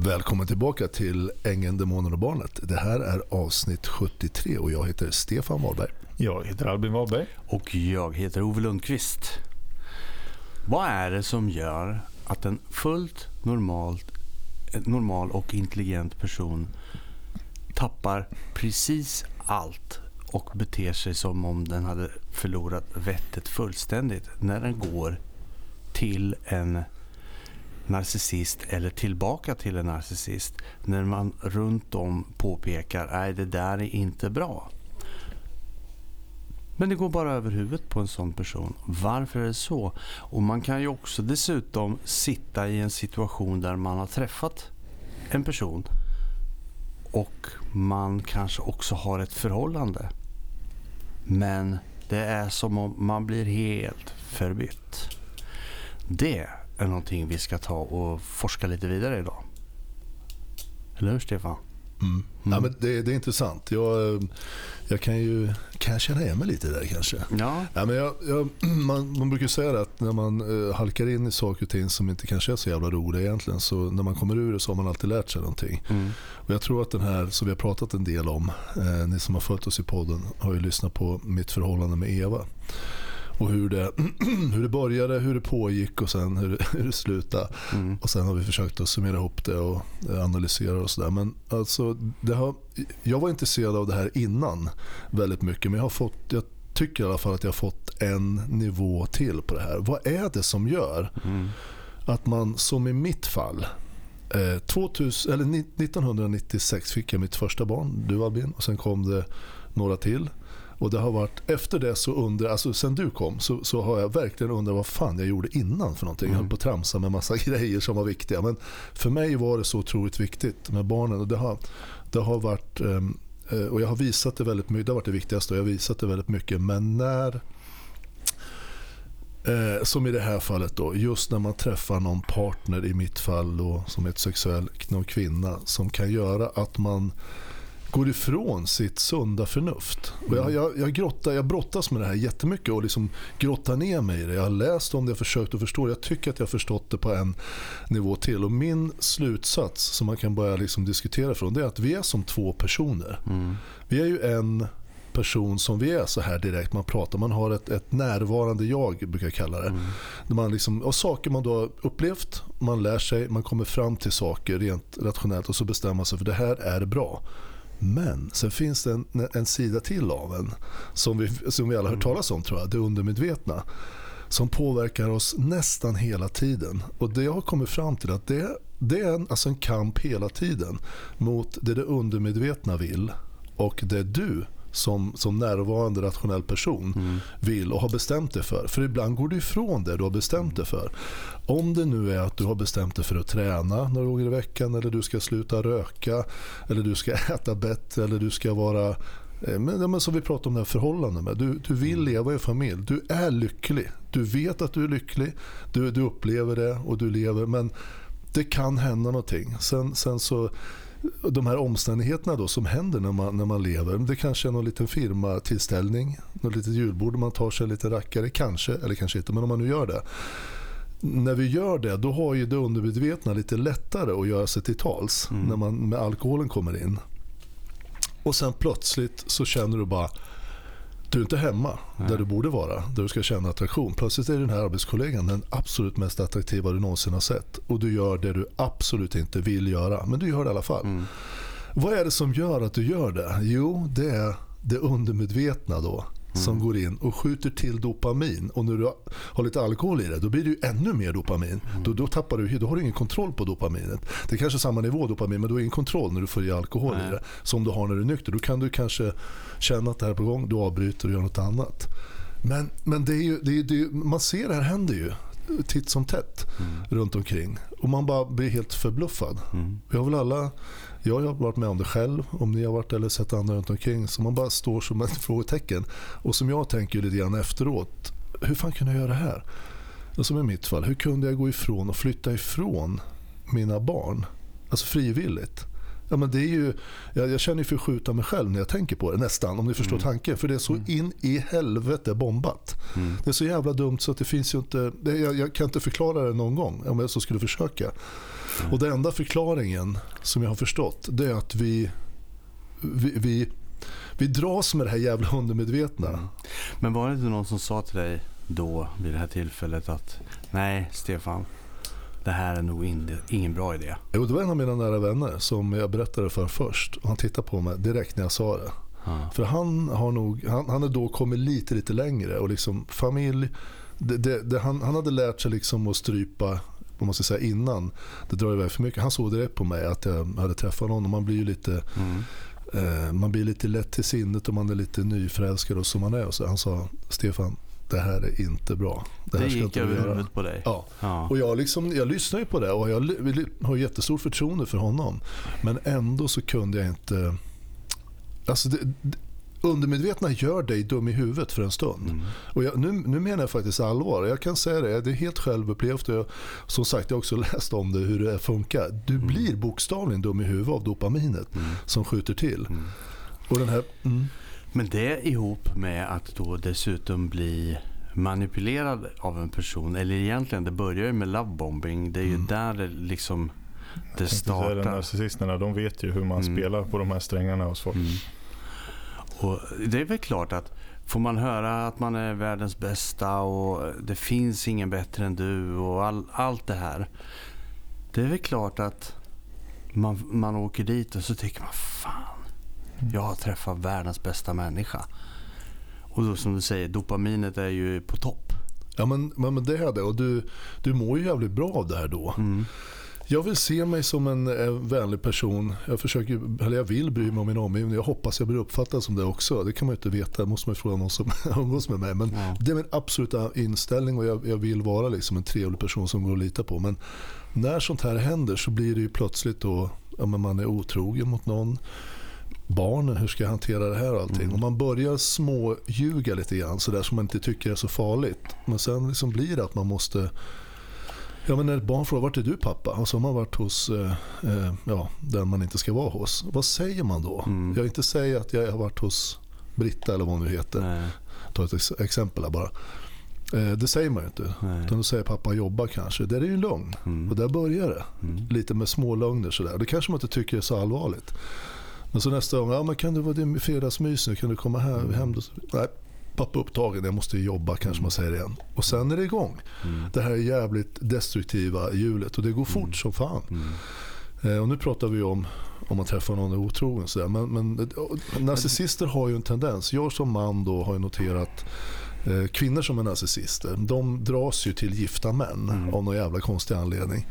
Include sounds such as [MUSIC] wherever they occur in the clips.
Välkommen tillbaka till Ängeln, Demonen och Barnet. Det här är avsnitt 73 och jag heter Stefan Wahlberg. Jag heter Albin Wahlberg. Och jag heter Ove Lundqvist. Vad är det som gör att en fullt normalt, normal och intelligent person tappar precis allt och beter sig som om den hade förlorat vettet fullständigt när den går till en narcissist eller tillbaka till en narcissist när man runt om påpekar att det där är inte bra. Men det går bara över huvudet på en sån person. Varför är det så? Och man kan ju också dessutom sitta i en situation där man har träffat en person och man kanske också har ett förhållande. Men det är som om man blir helt förbytt. Det är någonting vi ska ta och forska lite vidare idag. Eller hur Stefan? Mm. Mm. Ja, men det, det, är intressant. Jag, jag kan ju kan jag känna igen mig lite där kanske. Ja. Ja, men jag, jag, [CLEARS THROAT] man, man brukar säga att när man uh, halkar in i saker och ting som inte kanske är så jävla roliga egentligen så när man kommer ur det så har man alltid lärt sig någonting. Mm. Och jag tror att den här som vi har pratat en del om, eh, ni som har följt oss i podden har ju lyssnat på mitt förhållande med Eva och hur det, [CLEARS THROAT] hur det började, hur det pågick och sen hur, [LAUGHS] hur det slutade. Mm. Och sen har vi försökt att summera ihop det och analysera och sådär. Men alltså, det har, jag var intresserad av det här innan väldigt mycket men jag har fått, jag tycker i alla fall att jag har fått en nivå till på det här. Vad är det som gör mm. att man, som i mitt fall, 2000, eh, eller 1996 fick jag mitt första barn, du Albin, och sen kom det några till. Och det har varit, efter det så undrar, alltså sen du kom så, så har jag verkligen undrat vad fan jag gjorde innan för någonting. Mm. Jag höll på att tramsa med massa [LAUGHS] grejer som var viktiga. Men för mig var det så otroligt viktigt med barnen och det har, det har varit, ehm, eh, och jag har visat det väldigt mycket, det har varit det viktigaste och jag har visat det väldigt mycket. Men när Eh, som i det här fallet då, just när man träffar någon partner i mitt fall då, som är ett sexuell kvinna som kan göra att man går ifrån sitt sunda förnuft. Och jag, jag, jag, grottar, jag brottas med det här jättemycket och liksom grottar ner mig i det. Jag har läst om det, och försökt att förstå Jag tycker att jag har förstått det på en nivå till. Och min slutsats som man kan börja liksom diskutera från det är att vi är som två personer. Mm. Vi är ju en person som vi är så här direkt. Man pratar, man har ett, ett närvarande jag brukar jag kalla det. Mm. Man liksom, och saker man då har upplevt, man lär sig, man kommer fram till saker rent rationellt och så bestämmer man sig för det här är bra. Men sen finns det en, en sida till av en som vi, som vi alla har hört talas om tror jag, det undermedvetna. Som påverkar oss nästan hela tiden. Och det jag har kommit fram till att det, det är en, alltså en kamp hela tiden mot det det undermedvetna vill och det du som, som närvarande rationell person mm. vill och har bestämt dig för. För ibland går du ifrån det du har bestämt dig för. Om det nu är att du har bestämt dig för att träna några gånger i veckan eller du ska sluta röka eller du ska [LAUGHS] äta bättre eller du ska vara eh, men, men som vi pratade om det här förhållandet med. Du, du vill mm. leva i familj. Du är lycklig. Du vet att du är lycklig. Du, du upplever det och du lever. Men det kan hända någonting. Sen, sen så de här omständigheterna då som händer när man, när man lever. Det kanske är någon liten firmatillställning, något litet julbord man tar sig en liten rackare, kanske, eller kanske inte, men om man nu gör det. När vi gör det, då har ju det undermedvetna lite lättare att göra sig till tals mm. när man med alkoholen kommer in. Och sen plötsligt så känner du bara du är inte hemma Nej. där du borde vara, där du ska känna attraktion. Plötsligt är den här arbetskollegan den absolut mest attraktiva du någonsin har sett. Och du gör det du absolut inte vill göra, men du gör det i alla fall. Mm. Vad är det som gör att du gör det? Jo, det är det undermedvetna då. Som går in och skjuter till dopamin. Och när du har lite alkohol i det, då blir det ju ännu mer dopamin. Mm. Då, då, tappar du, då har du ingen kontroll på dopaminet. Det är kanske samma nivå dopamin, men du har ingen kontroll när du får i alkohol Nej. i det. Som du har när du är nykter. Då kan du kanske känna att det här är på gång, du avbryter och gör något annat. Men, men det är ju, det är, det är, man ser det här händer ju titt som tätt mm. runt omkring. Och man bara blir helt förbluffad. Mm. Vi har väl alla jag har varit med om det själv, om ni har varit eller sett andra runt omkring. Så man bara står som ett [LAUGHS] frågetecken. Och som jag tänker lite grann efteråt, hur fan kunde jag göra det här? Som i mitt fall, hur kunde jag gå ifrån och flytta ifrån mina barn? Alltså frivilligt. Ja, men det är ju, jag, jag känner ju förskjuta mig själv när jag tänker på det nästan, om ni förstår mm. tanken. För det är så mm. in i helvete bombat. Mm. Det är så jävla dumt så att det finns ju inte, det, jag, jag, kan inte förklara det någon gång om jag så skulle försöka. Och den enda förklaringen som jag har förstått det är att vi, vi, vi, vi dras med det här jävla undermedvetna. Mm. Men var det inte någon som sa till dig då vid det här tillfället att nej Stefan, det här är nog in, ingen bra idé? Jo, det var en av mina nära vänner som jag berättade för först. Och han tittade på mig direkt när jag sa det. För han har nog, han, han är då kommit lite, lite längre och liksom familj, det, det, det, han, han hade lärt sig liksom att strypa man ska säga innan det drar iväg för mycket. Han såg direkt på mig att jag hade träffat och man blir ju lite Mm. eh, man blir lite lätt till sinnet och man är lite nyförälskad och som man är. Och så han sa Stefan, det här är inte bra. Det, här ska gick inte över göra." huvudet på dig? Ja. Ja. Och jag, liksom, jag lyssnar ju på det och jag har jättestort förtroende för honom. Men ändå så kunde jag inte... Alltså det, det, undermedvetna gör dig dum i huvudet för en stund. Mm. Och jag, nu, nu menar jag faktiskt allvar. Jag kan säga det, det är helt självupplevt. Jag, som sagt, jag har också [LAUGHS] läst om det, hur det funkar. Du blir bokstavligen dum i huvudet av dopaminet Mm. som skjuter till. Mm. Och den här... Mm, Men det ihop med att då dessutom bli manipulerad av en person, eller egentligen det börjar ju med lovebombing. Det är ju Mm. där det liksom det startar. Narcissisterna de vet ju hur man Mm. spelar på de här strängarna hos folk. Och det är väl klart att får man höra att man är världens bästa och det finns ingen bättre än du och all, allt det här. Det är väl klart att man, man åker dit och så tänker man fan, jag har träffat världens bästa människa. Och då som du säger, dopaminet är ju på topp. ja, men, men det är det. Och du, du mår ju jävligt bra av det här då. Mm. Jag vill se mig som en eh, vänlig person. Jag, försöker, eller jag vill bry mig om min omgivning. Jag hoppas jag blir uppfattad som det också. Det kan man ju inte veta. Det måste man ju fråga någon som [LAUGHS] umgås med mig. Men Ja. det är min absoluta inställning och jag, jag vill vara liksom en trevlig person som går att lita på. Men när sånt här händer så blir det ju plötsligt då ja, man är otrogen mot någon. Barnen, hur ska jag hantera det här och allting? Mm. Och man börjar småljuga lite grann sådär som man inte tycker är så farligt. Men sen liksom blir det att man måste Ja, men när ett barn frågar vart är du pappa? Och så har man varit hos eh, eh, ja, den man inte ska vara hos. Vad säger man då? Mm. Jag inte säga att jag har varit hos Britta eller vad hon nu heter. Nej, Ta ett ex- exempel här bara. Eh, det säger man ju inte. nej. Utan då säger pappa jobbar kanske. Det är ju en lögn. Mm. Och där börjar det. Mm. Lite med små lögner sådär. Det kanske man inte tycker är så allvarligt. Men så nästa gång, ja men kan du vara din fredagsmys nu? Kan du komma här, Mm. hem? Nej, pappa upptagen, jag måste jobba kanske man säger igen. Och sen är det igång. Mm. Det här är jävligt destruktiva hjulet och det går fort Mm. som fan. Mm. Eh, och nu pratar vi om om man träffar någon otrogen. Men, men eh, narcissister har ju en tendens. Jag som man då har noterat kvinnor som är narcissister. De dras ju till gifta män Mm. av någon jävla konstig anledning.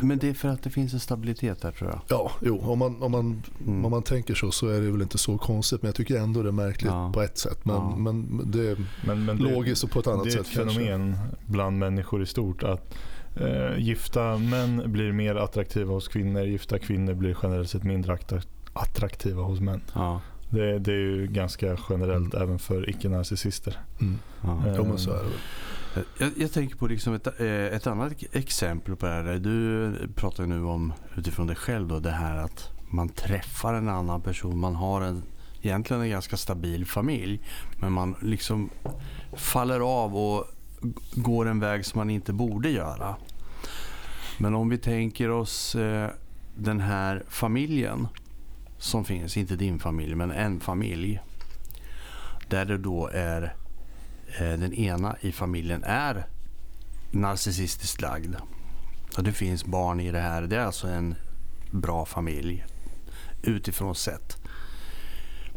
Men det är för att det finns en stabilitet där tror jag. Ja, jo, om man, om, man, Mm. om man tänker så så är det väl inte så konstigt. Men jag tycker ändå det är märkligt Ja. på ett sätt. Men, Ja. men det är Men, men det, logiskt och på ett annat det är sätt ett fenomen bland människor i stort att eh, gifta män blir mer attraktiva hos kvinnor. Gifta kvinnor blir generellt sett mindre attra- attraktiva hos män. Ja. Det, det är ju ganska generellt Mm. även för icke-narcissister. Mm. Ja. Eh, Jo, men så är det väl. Jag, jag tänker på liksom ett, eh, ett annat exempel på det här. Du pratar nu om utifrån dig själv då, det här att man träffar en annan person. Man har en, egentligen en ganska stabil familj. Men man liksom faller av och går en väg som man inte borde göra. Men om vi tänker oss eh, den här familjen som finns, inte din familj men en familj. Där det då är eh, den ena i familjen är narcissistiskt lagd. Och det finns barn i det här. Det är alltså en bra familj utifrån sett.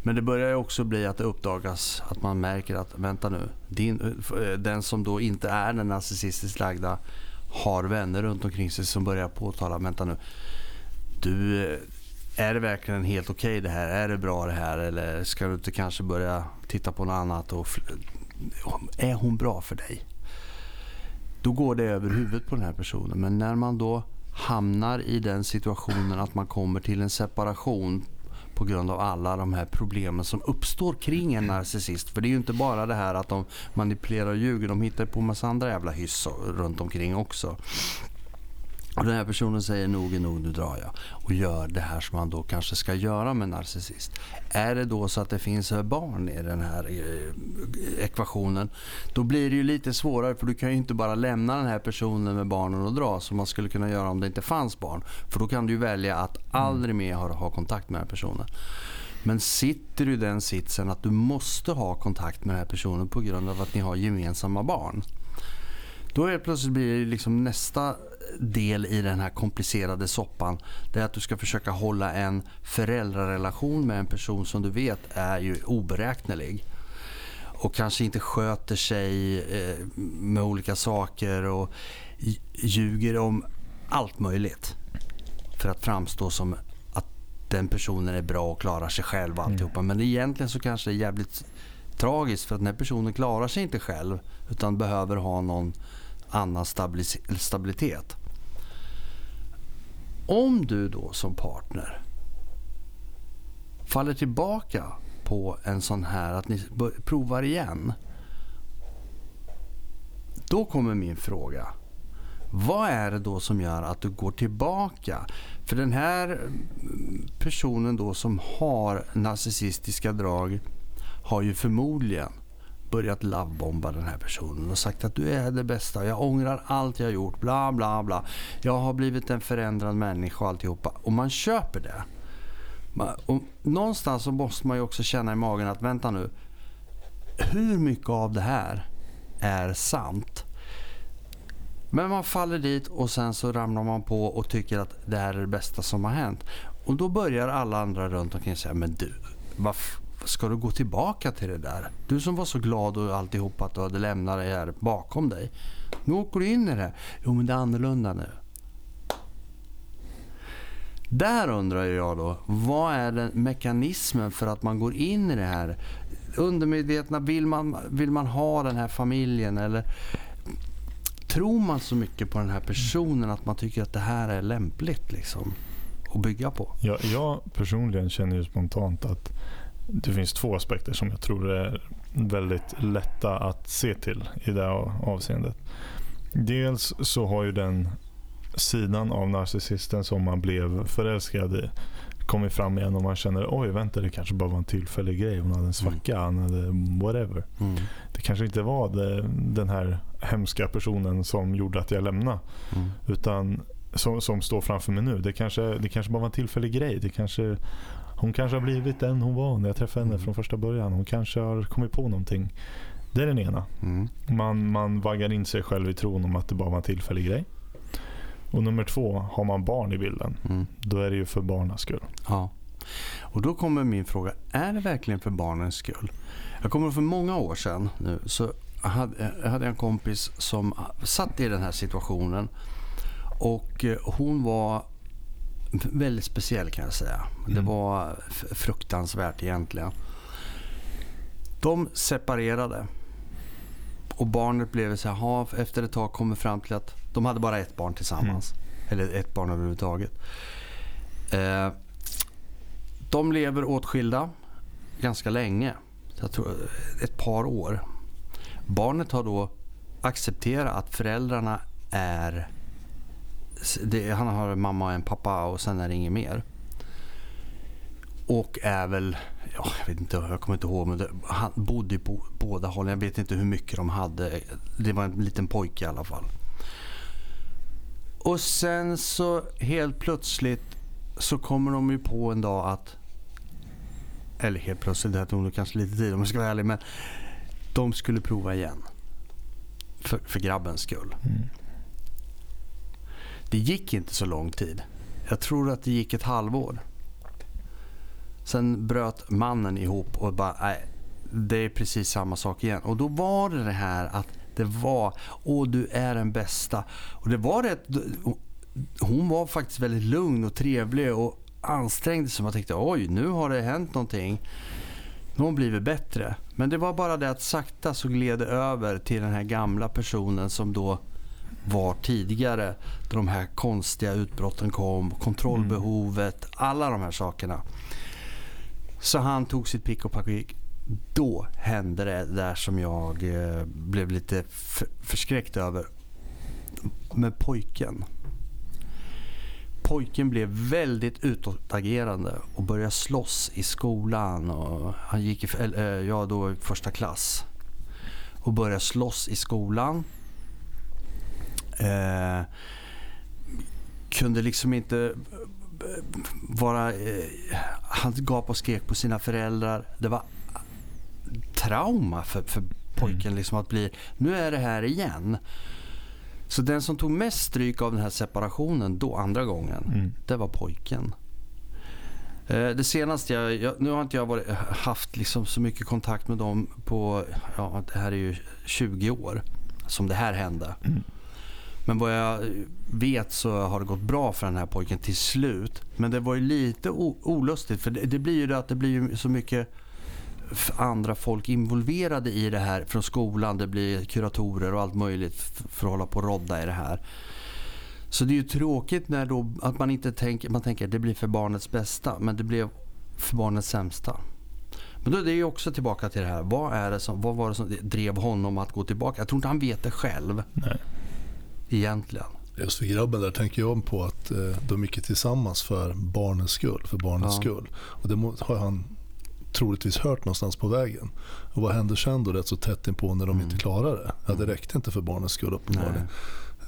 Men det börjar också bli att det uppdagas att man märker att vänta nu, din, eh, den som då inte är den narcissistiskt lagda har vänner runt omkring sig som börjar påtala, vänta nu, du, eh, är det verkligen helt okej det här? Är det bra det här? Eller ska du inte kanske börja titta på något annat? Och är hon bra för dig? Då går det över huvudet på den här personen. Men när man då hamnar i den situationen att man kommer till en separation på grund av alla de här problemen som uppstår kring en narcissist. För det är ju inte bara det här att de manipulerar och ljuger. De hittar på massa andra jävla hyss runt omkring också. Och den här personen säger nog är nog, nu drar jag. Och gör det här som man då kanske ska göra med en narcissist. Är det då så att det finns barn i den här eh, ekvationen, då blir det ju lite svårare för du kan ju inte bara lämna den här personen med barnen och dra som man skulle kunna göra om det inte fanns barn. För då kan du välja att aldrig mer ha, ha kontakt med den här personen. Men sitter du i den sitsen att du måste ha kontakt med den här personen på grund av att ni har gemensamma barn. Då är plötsligt blir det liksom nästa del i den här komplicerade soppan. Det är att du ska försöka hålla en föräldrarelation med en person som du vet är ju oberäknelig. Och kanske inte sköter sig eh, med olika saker och ljuger om allt möjligt. För att framstå som att den personen är bra och klarar sig själv och alltihopa. Mm. Men egentligen så kanske det är jävligt tragiskt för att den här personen klarar sig inte själv utan behöver ha någon annan stabilitet. Om du då som partner faller tillbaka på en sån här att ni provar igen. Då kommer min fråga. Vad är det då som gör att du går tillbaka? För den här personen då som har narcissistiska drag har ju förmodligen börjat lovebomba den här personen och sagt att du är det bästa, jag ångrar allt jag gjort, bla bla bla. Jag har blivit en förändrad människa och alltihopa. Och man köper det. Och någonstans så måste man ju också känna i magen att vänta nu. Hur mycket av det här är sant? Men man faller dit och sen så ramlar man på och tycker att det här är det bästa som har hänt. Och då börjar alla andra runt omkring säga, men du, varför ska du gå tillbaka till det där? Du som var så glad och alltihop att du hade lämnat det här bakom dig. Nu åker du in i det. Jo, men det är annorlunda nu. Där undrar jag då, vad är den mekanismen för att man går in i det här? Undermedvetna, vill man, vill man ha den här familjen eller tror man så mycket på den här personen att man tycker att det här är lämpligt liksom att bygga på? Ja, jag personligen känner ju spontant att det finns två aspekter som jag tror är väldigt lätta att se till i det avseendet. Dels så har ju den sidan av narcissisten som man blev förälskad i kommit fram igen och man känner oj vänta det kanske bara var en tillfällig grej. Hon hade en svacka, mm. han hade whatever. Mm. Det kanske inte var det, den här hemska personen som gjorde att jag lämnade. Mm. Utan som, som står framför mig nu. Det kanske, det kanske bara var en tillfällig grej. Det kanske hon kanske har blivit den hon var när jag träffade henne mm. från första början. Hon kanske har kommit på någonting. Det är den ena. Mm. Man, man vaggar in sig själv i tron om att det bara var en tillfällig grej. Och nummer två, har man barn i bilden, mm. då är det ju för barnens skull. Ja. Och då kommer min fråga, är det verkligen för barnens skull? Jag kommer för många år sedan nu, så hade, jag hade en kompis som satt i den här situationen. Och eh, hon var väldigt speciell kan jag säga. Mm. Det var fruktansvärt egentligen. De separerade. Och barnet blev så här, efter ett tag kommer fram till att de hade bara ett barn tillsammans. Mm. Eller ett barn överhuvudtaget. Eh, de lever åtskilda ganska länge. Tror ett par år. Barnet har då accepterat att föräldrarna är det, han har en mamma och en pappa och sen är det inget mer. Och är väl, ja, jag vet inte, jag kommer inte ihåg, men det, han bodde på båda hållen. Jag vet inte hur mycket de hade. Det var en liten pojke i alla fall. Och sen så helt plötsligt så kommer de ju på en dag att, eller helt plötsligt, det tog nog kanske lite tid om jag ska vara ärlig, men de skulle prova igen. För, för grabbens skull. Mm. Det gick inte så lång tid. Jag tror att det gick ett halvår. Sen bröt mannen ihop och bara, nej, det är precis samma sak igen. Och då var det det här att det var, åh du är den bästa. Och det var rätt, hon var faktiskt väldigt lugn och trevlig och ansträngde sig. Man tänkte, oj nu har det hänt någonting. Nu har hon blivit bättre. Men det var bara det att sakta så gled det över till den här gamla personen som då var tidigare. Då de här konstiga utbrotten kom, kontrollbehovet, mm. alla de här sakerna. Så han tog sitt pick och pack och gick. Då hände det där som jag eh, blev lite förskräckt över. Med pojken. pojken blev väldigt utåtagerande och började slåss i skolan. Och han gick i äh, ja, då första klass och började slåss i skolan. Eh, kunde liksom inte vara... Eh, han gapade och skrek på sina föräldrar. Det var trauma för, för pojken mm. liksom att bli... Nu är det här igen. Så den som tog mest stryk av den här separationen då andra gången, mm. det var pojken. Eh, det senaste jag, jag, nu har inte jag varit, haft liksom så mycket kontakt med dem på, ja det här är ju 20 år som det här hände. Mm. Men vad jag vet så har det gått bra för den här pojken till slut. Men det var ju lite olustigt för det, det blir ju det att det blir så mycket andra folk involverade i det här från skolan. Det blir kuratorer och allt möjligt för att hålla på och rodda i det här. Så det är ju tråkigt när då, att man inte tänker, man tänker att det blir för barnets bästa. Men det blev för barnets sämsta. Men då är det ju också tillbaka till det här. Vad, är det som, vad var det som drev honom att gå tillbaka? Jag tror inte han vet det själv. Nej. Egentligen. Just för grabben där tänker jag på att eh, de gick tillsammans för barnens skull. För barnens ja. skull. Och det har han troligtvis hört någonstans på vägen. Och vad händer sen då rätt så tätt inpå när de mm. inte klarar det? Ja, det räckte inte för barnens skull uppenbarligen.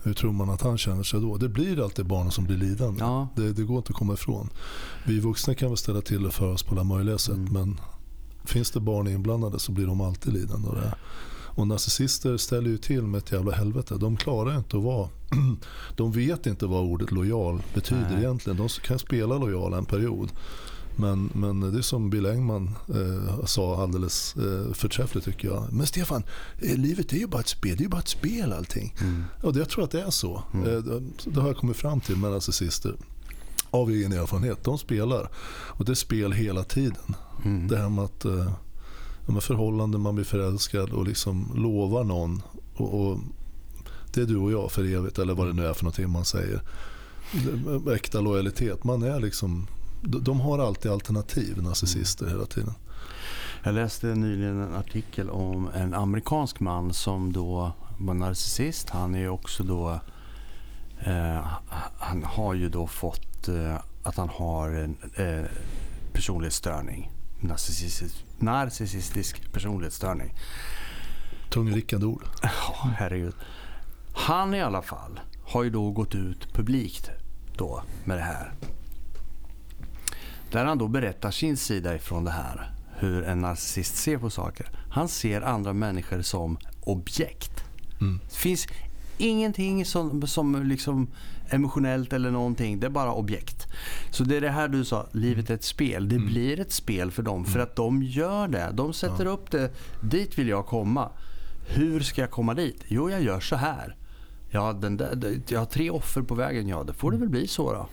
Hur tror man att han känner sig då? Det blir alltid barnen som blir lidande. Ja. Det, det, går inte att komma ifrån. Vi vuxna kan väl ställa till det för oss på alla möjliga sätt mm. men finns det barn inblandade så blir de alltid lidande. Och, det. Och narcissister ställer ju till med ett jävla helvete. De klarar inte att vara... [CLEARS THROAT] de vet inte vad ordet lojal betyder Nej. egentligen. De kan spela lojal en period. Men, men det är som Bill Engman eh, sa alldeles eh, förträffligt tycker jag. Men Stefan, eh, livet är ju bara ett spel. Det är ju bara ett spel allting. Mm. Och jag tror att det är så. Mm. Eh, det har jag kommit fram till med narcissister. Av egen erfarenhet. De spelar. Och det är spel hela tiden. Mm. Det här med att eh, med förhållanden, man blir förälskad och liksom lovar någon. Och, och, det är du och jag för evigt eller vad det nu är för någonting man säger. Äkta lojalitet. Man är liksom de har alltid alternativ, narcissister hela tiden. Jag läste nyligen en artikel om en amerikansk man som då var narcissist. Han är också då eh, han har ju då fått eh, att han har en eh, personlighetsstörning. Narcissistisk, narcissistisk personlighetsstörning. Tungrickande ord. Ja, herregud. Han i alla fall har ju då gått ut publikt då med det här. Där han då berättar sin sida ifrån det här. Hur en narcissist ser på saker. Han ser andra människor som objekt. Mm. Det finns ingenting som, som liksom emotionellt eller någonting. Det är bara objekt. Så det är det här du sa, livet är ett spel. Det mm. blir ett spel för dem. För mm. att de gör det. De sätter ja. upp det. Dit vill jag komma. Hur ska jag komma dit? Jo, jag gör så här. Ja, den där, jag har tre offer på vägen. Ja, det får det väl bli så då.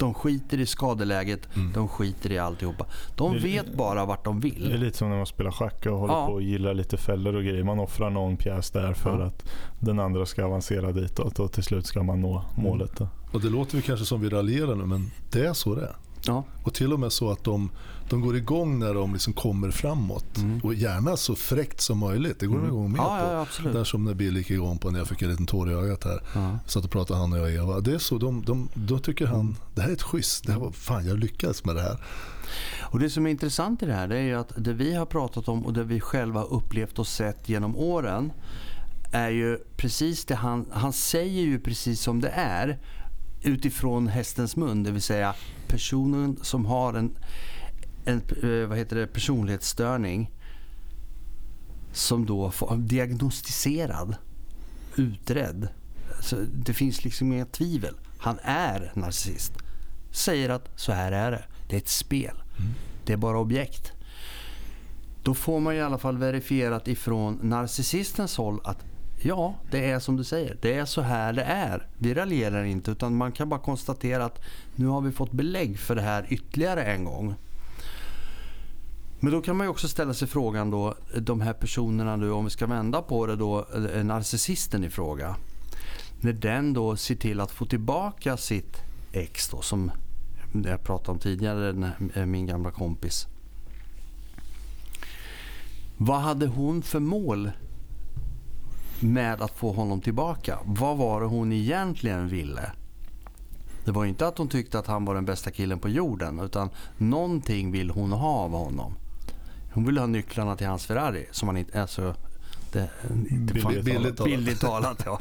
De skiter i skadeläget, mm. de skiter i alltihopa. De det, vet bara vart de vill. Det är lite som när man spelar schack och håller ja. på och gillar lite fällor och grejer. Man offrar någon pjäs där för ja. att den andra ska avancera ditåt och till slut ska man nå mm. målet. Och Det låter vi kanske som vi raljerar nu men det är så det är. Ja. Och till och med så att de, de går igång när de liksom kommer framåt. Mm. Och gärna så fräckt som möjligt. Det går de mm. igång med ja, på. Ja, absolut. Där som när Bill gick igång på när jag fick en liten tår i ögat här. Ja. Satt och pratade han och jag och Eva. Det är så, de, de, då tycker han, mm. det här är ett schysst. Det här var, fan jag lyckades med det här. Och Det som är intressant i det här det är ju att det vi har pratat om och det vi själva upplevt och sett genom åren är ju precis det han, han säger ju precis som det är utifrån hästens mun. Det vill säga personen som har en, en eh, vad heter det, personlighetsstörning som då får diagnostiserad, utredd. Så det finns liksom inga tvivel. Han är narcissist. Säger att så här är det. Det är ett spel. Mm. Det är bara objekt. Då får man i alla fall verifierat ifrån narcissistens håll att ja, det är som du säger. Det är så här det är. Vi raljerar inte utan man kan bara konstatera att nu har vi fått belägg för det här ytterligare en gång. Men då kan man ju också ställa sig frågan då, de här personerna nu, om vi ska vända på det då, eh, narcissisten i fråga. När den då ser till att få tillbaka sitt ex då, som jag pratade om tidigare, eh, min gamla kompis. Vad hade hon för mål med att få honom tillbaka. Vad var det hon egentligen ville? Det var inte att hon tyckte att han var den bästa killen på jorden utan någonting vill hon ha av honom. Hon ville ha nycklarna till hans Ferrari som han inte... Alltså, det, Billigt fan- talat. Billigt talat. Billigt talat ja.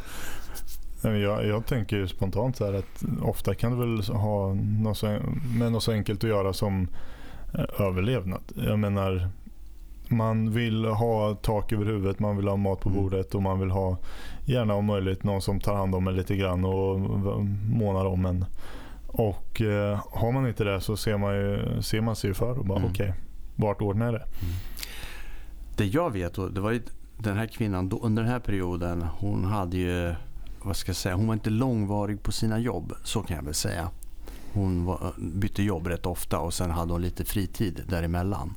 Jag, jag tänker ju spontant så här att ofta kan du väl ha något så, med något så enkelt att göra som eh, överlevnad. Jag menar, man vill ha tak över huvudet, man vill ha mat på Mm. bordet och man vill ha gärna om möjligt någon som tar hand om en lite grann och månar om en. Och eh, har man inte det så ser man, ju, ser man sig ju för och bara Mm. okej, vart ordnar det? Det jag vet, det var ju den här kvinnan då, under den här perioden, hon hade ju, vad ska jag säga, hon var inte långvarig på sina jobb, så kan jag väl säga. Hon var, bytte jobb rätt ofta och sen hade hon lite fritid däremellan.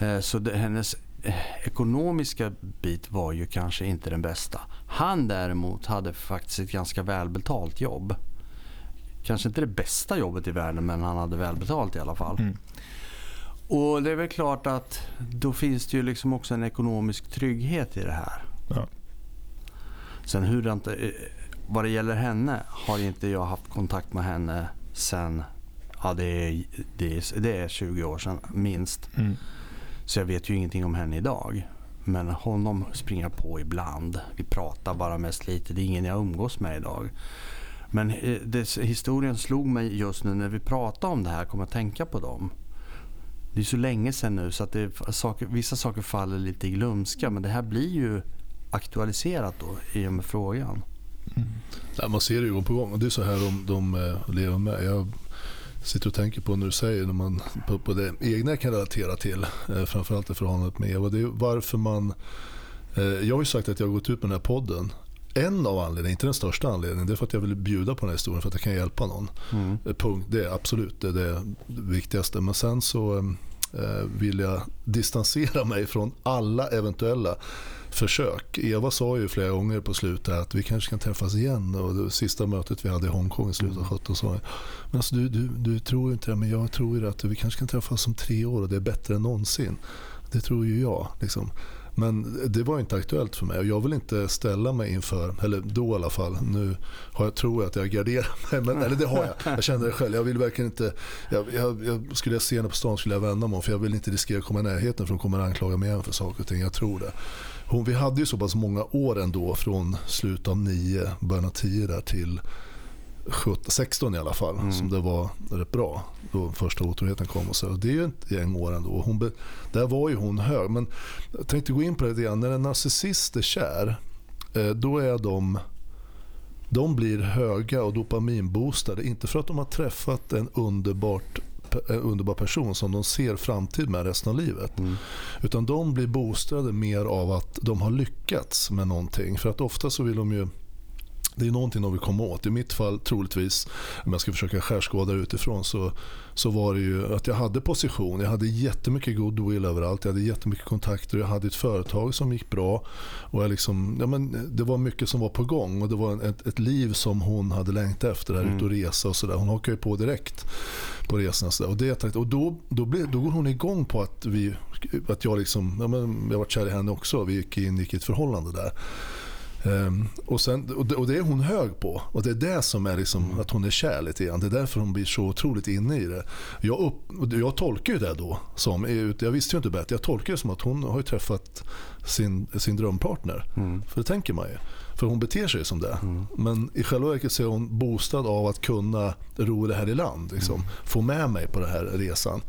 Eh, Så det, hennes eh, ekonomiska bit var ju kanske inte den bästa. Han däremot hade faktiskt ett ganska välbetalt jobb. Kanske inte det bästa jobbet i världen men han hade välbetalt i alla fall. Mm. Och det är väl klart att då finns det ju liksom också en ekonomisk trygghet i det här. Ja. Sen hur det inte, eh, vad det gäller henne har inte jag haft kontakt med henne sen, ja det är, det är, det är 20 år sedan minst. Mm. Så jag vet ju ingenting om henne idag. Men honom springer jag på ibland. Vi pratar bara mest lite. Det är ingen jag umgås med idag. Men eh, det, historien slog mig just nu när vi pratade om det här. Kom att tänka på dem. Det är så länge sedan nu så att det, saker, vissa saker faller lite i glömska. Men det här blir ju aktualiserat då i och med frågan. Mm. Nej, man ser det ju gång på gång det är så här de, de eh, lever med. Jag sitter och tänker på när du säger när man, på, på det egna jag kan relatera till, eh, framförallt i förhållandet med Eva. Det är varför man, eh, jag har ju sagt att jag har gått ut med den här podden. En av anledningarna, inte den största anledningen, det är för att jag vill bjuda på den här historien för att jag kan hjälpa någon. Mm. Eh, Punkt, det är absolut det, är det viktigaste. Men sen så eh, vill jag distansera mig från alla eventuella försök. Eva sa ju flera gånger på slutet att vi kanske kan träffas igen. Och det sista mötet vi hade i Hongkong i slutet av 17 sa jag, men alltså du, du, du tror inte det, men jag tror ju att vi kanske kan träffas om tre år och det är bättre än någonsin. Det tror ju jag. Liksom. Men det var inte aktuellt för mig och jag vill inte ställa mig inför, eller då i alla fall, nu har jag, tror jag att jag garderar mig, men, eller det har jag. Jag känner det själv. Jag vill verkligen inte, jag, jag, jag, skulle jag se henne på stan skulle jag vända mig om för jag vill inte riskera att komma i närheten för hon kommer anklaga mig igen för saker och ting. Jag tror det. Hon, vi hade ju så pass många år ändå från slutet av nio, början av tio där till 16 i alla fall Mm. som det var rätt bra då första otroheten kom. Och så. Och det är ju ett gäng år ändå. Hon be, där var ju hon hög. Men jag tänkte gå in på det lite grann. När en narcissist är kär eh, då är de de blir höga och dopaminboostade. Inte för att de har träffat en underbart, en underbar person som de ser framtid med resten av livet. Mm. Utan de blir boostade mer av att de har lyckats med någonting. För att ofta så vill de ju det är någonting de vill komma åt. I mitt fall troligtvis, om jag ska försöka skärskåda utifrån, så, så var det ju att jag hade position. Jag hade jättemycket goodwill överallt. Jag hade jättemycket kontakter. Jag hade ett företag som gick bra. Och jag liksom, ja, men det var mycket som var på gång och det var ett, ett liv som hon hade längtat efter. Där, Mm. Ut och resa och sådär. Hon hakade ju på direkt på resorna. Och, det, och då, då, blev, då går hon igång på att, vi, att jag, liksom, ja, men jag var kär i henne också. Vi gick in i ett förhållande där. Ehm, och, sen, och, det, och det är hon hög på. Och det är det som är liksom, att hon är kär lite grann. Det är därför hon blir så otroligt inne i det. Jag, upp, jag tolkar ju det då som, jag visste ju inte bättre, jag tolkar det som att hon har träffat sin, sin drömpartner. Mm. För det tänker man ju. För hon beter sig som det. Mm. Men i själva verket så är hon boostad av att kunna ro det här i land. Liksom. Få med mig på den här resan.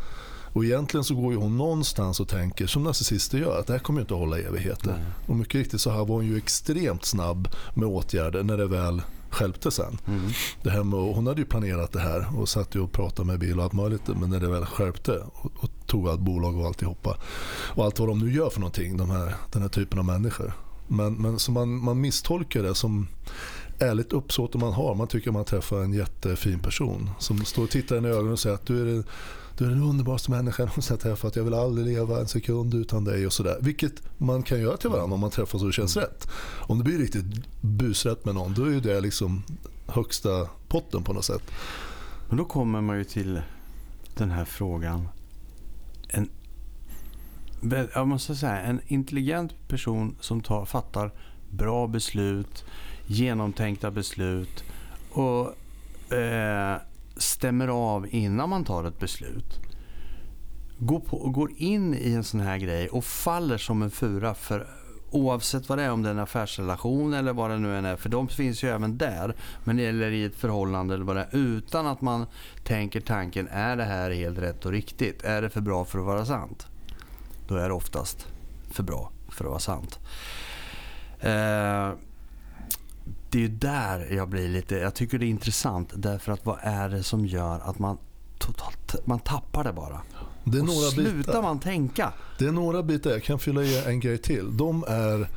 Och egentligen så går ju hon någonstans och tänker, som narcissister gör, att det här kommer inte att hålla evigheter. Nej. Och mycket riktigt så här var hon ju extremt snabb med åtgärder när det väl skälpte sen. Mm. Det här med, och hon hade ju planerat det här och satt ju och pratade med Bill och allt möjligt. Men när det väl skärpte och, och tog allt bolag och alltihopa. Och allt vad de nu gör för någonting, de här, den här typen av människor. Men, men så man, man misstolkar det som ärligt uppsåt man har. Man tycker man träffar en jättefin person som står och tittar en i ögonen och säger att du är du är den underbaraste människan jag har träffat. Jag vill aldrig leva en sekund utan dig och sådär. Vilket man kan göra till varandra om man träffas och det känns rätt. Om det blir riktigt busrätt med någon då är det liksom högsta potten på något sätt. Men då kommer man ju till den här frågan. En, jag måste säga, en intelligent person som tar, fattar bra beslut, genomtänkta beslut och eh, stämmer av innan man tar ett beslut. Går, på, går in i en sån här grej och faller som en fura för oavsett vad det är, om det är en affärsrelation eller vad det nu än är. För de finns ju även där. Men eller i ett förhållande eller vad det är. Utan att man tänker tanken, är det här helt rätt och riktigt? Är det för bra för att vara sant? Då är det oftast för bra för att vara sant. Eh, det är ju där jag blir lite, jag tycker det är intressant. Därför att vad är det som gör att man totalt, man tappar det bara? Det är och några slutar bitar. man tänka? Det är några bitar. Jag kan fylla i en grej till. De är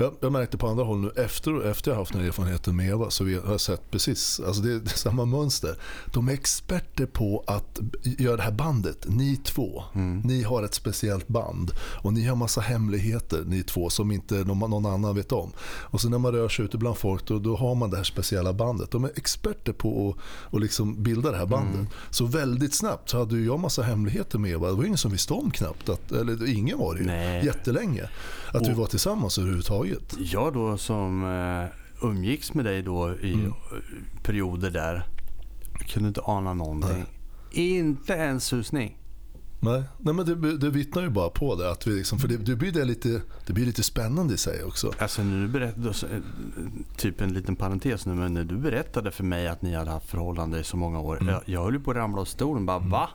jag, jag märkte på andra håll nu efter, efter jag haft den här erfarenheten med Eva så vi har sett precis, alltså det är samma mönster. De är experter på att göra det här bandet, ni två. Mm. Ni har ett speciellt band och ni har massa hemligheter ni två som inte någon, någon annan vet om. Och så när man rör sig ute bland folk då, då har man det här speciella bandet. De är experter på att, att liksom bilda det här bandet. Mm. Så väldigt snabbt så hade jag massa hemligheter med Eva. Det var ingen som visste om knappt, att, eller ingen var det ju, Nej. jättelänge. Att vi Och- var tillsammans överhuvudtaget. Jag då som eh, umgicks med dig då i Mm. eh, perioder där kunde inte ana någonting. Inte en susning. Nej, Nej men det, det vittnar ju bara på det. Att vi liksom, för det, det, blir det, lite, det blir lite spännande i sig också. Alltså när du berättade, typ en liten parentes nu, men när du berättade för mig att ni hade haft förhållande i så många år. Mm. Jag, jag höll ju på att ramla av stolen. Bara, va?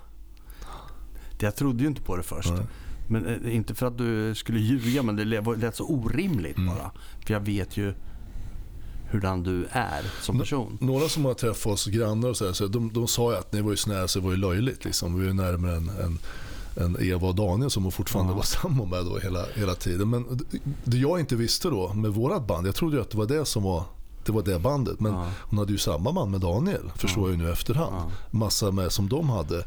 Det, jag trodde ju inte på det först. Nej. Men eh, inte för att du skulle ljuga, men det lät- så orimligt Mm. bara. För jag vet ju hurdan du är som person. Några som har träffat oss grannar och så, här, så de, de sa ju att ni var ju så nära så det var ju löjligt. Liksom. Vi ju närmare än, än, än Eva och Daniel som hon fortfarande Ja. var sambo med då hela, hela tiden. Men det- jag inte visste då med vårat band, jag trodde ju att det var det som var det var det bandet. Men Ja. hon hade ju samma man med Daniel, förstår jag ju nu efterhand. Ja. Massa med som de hade.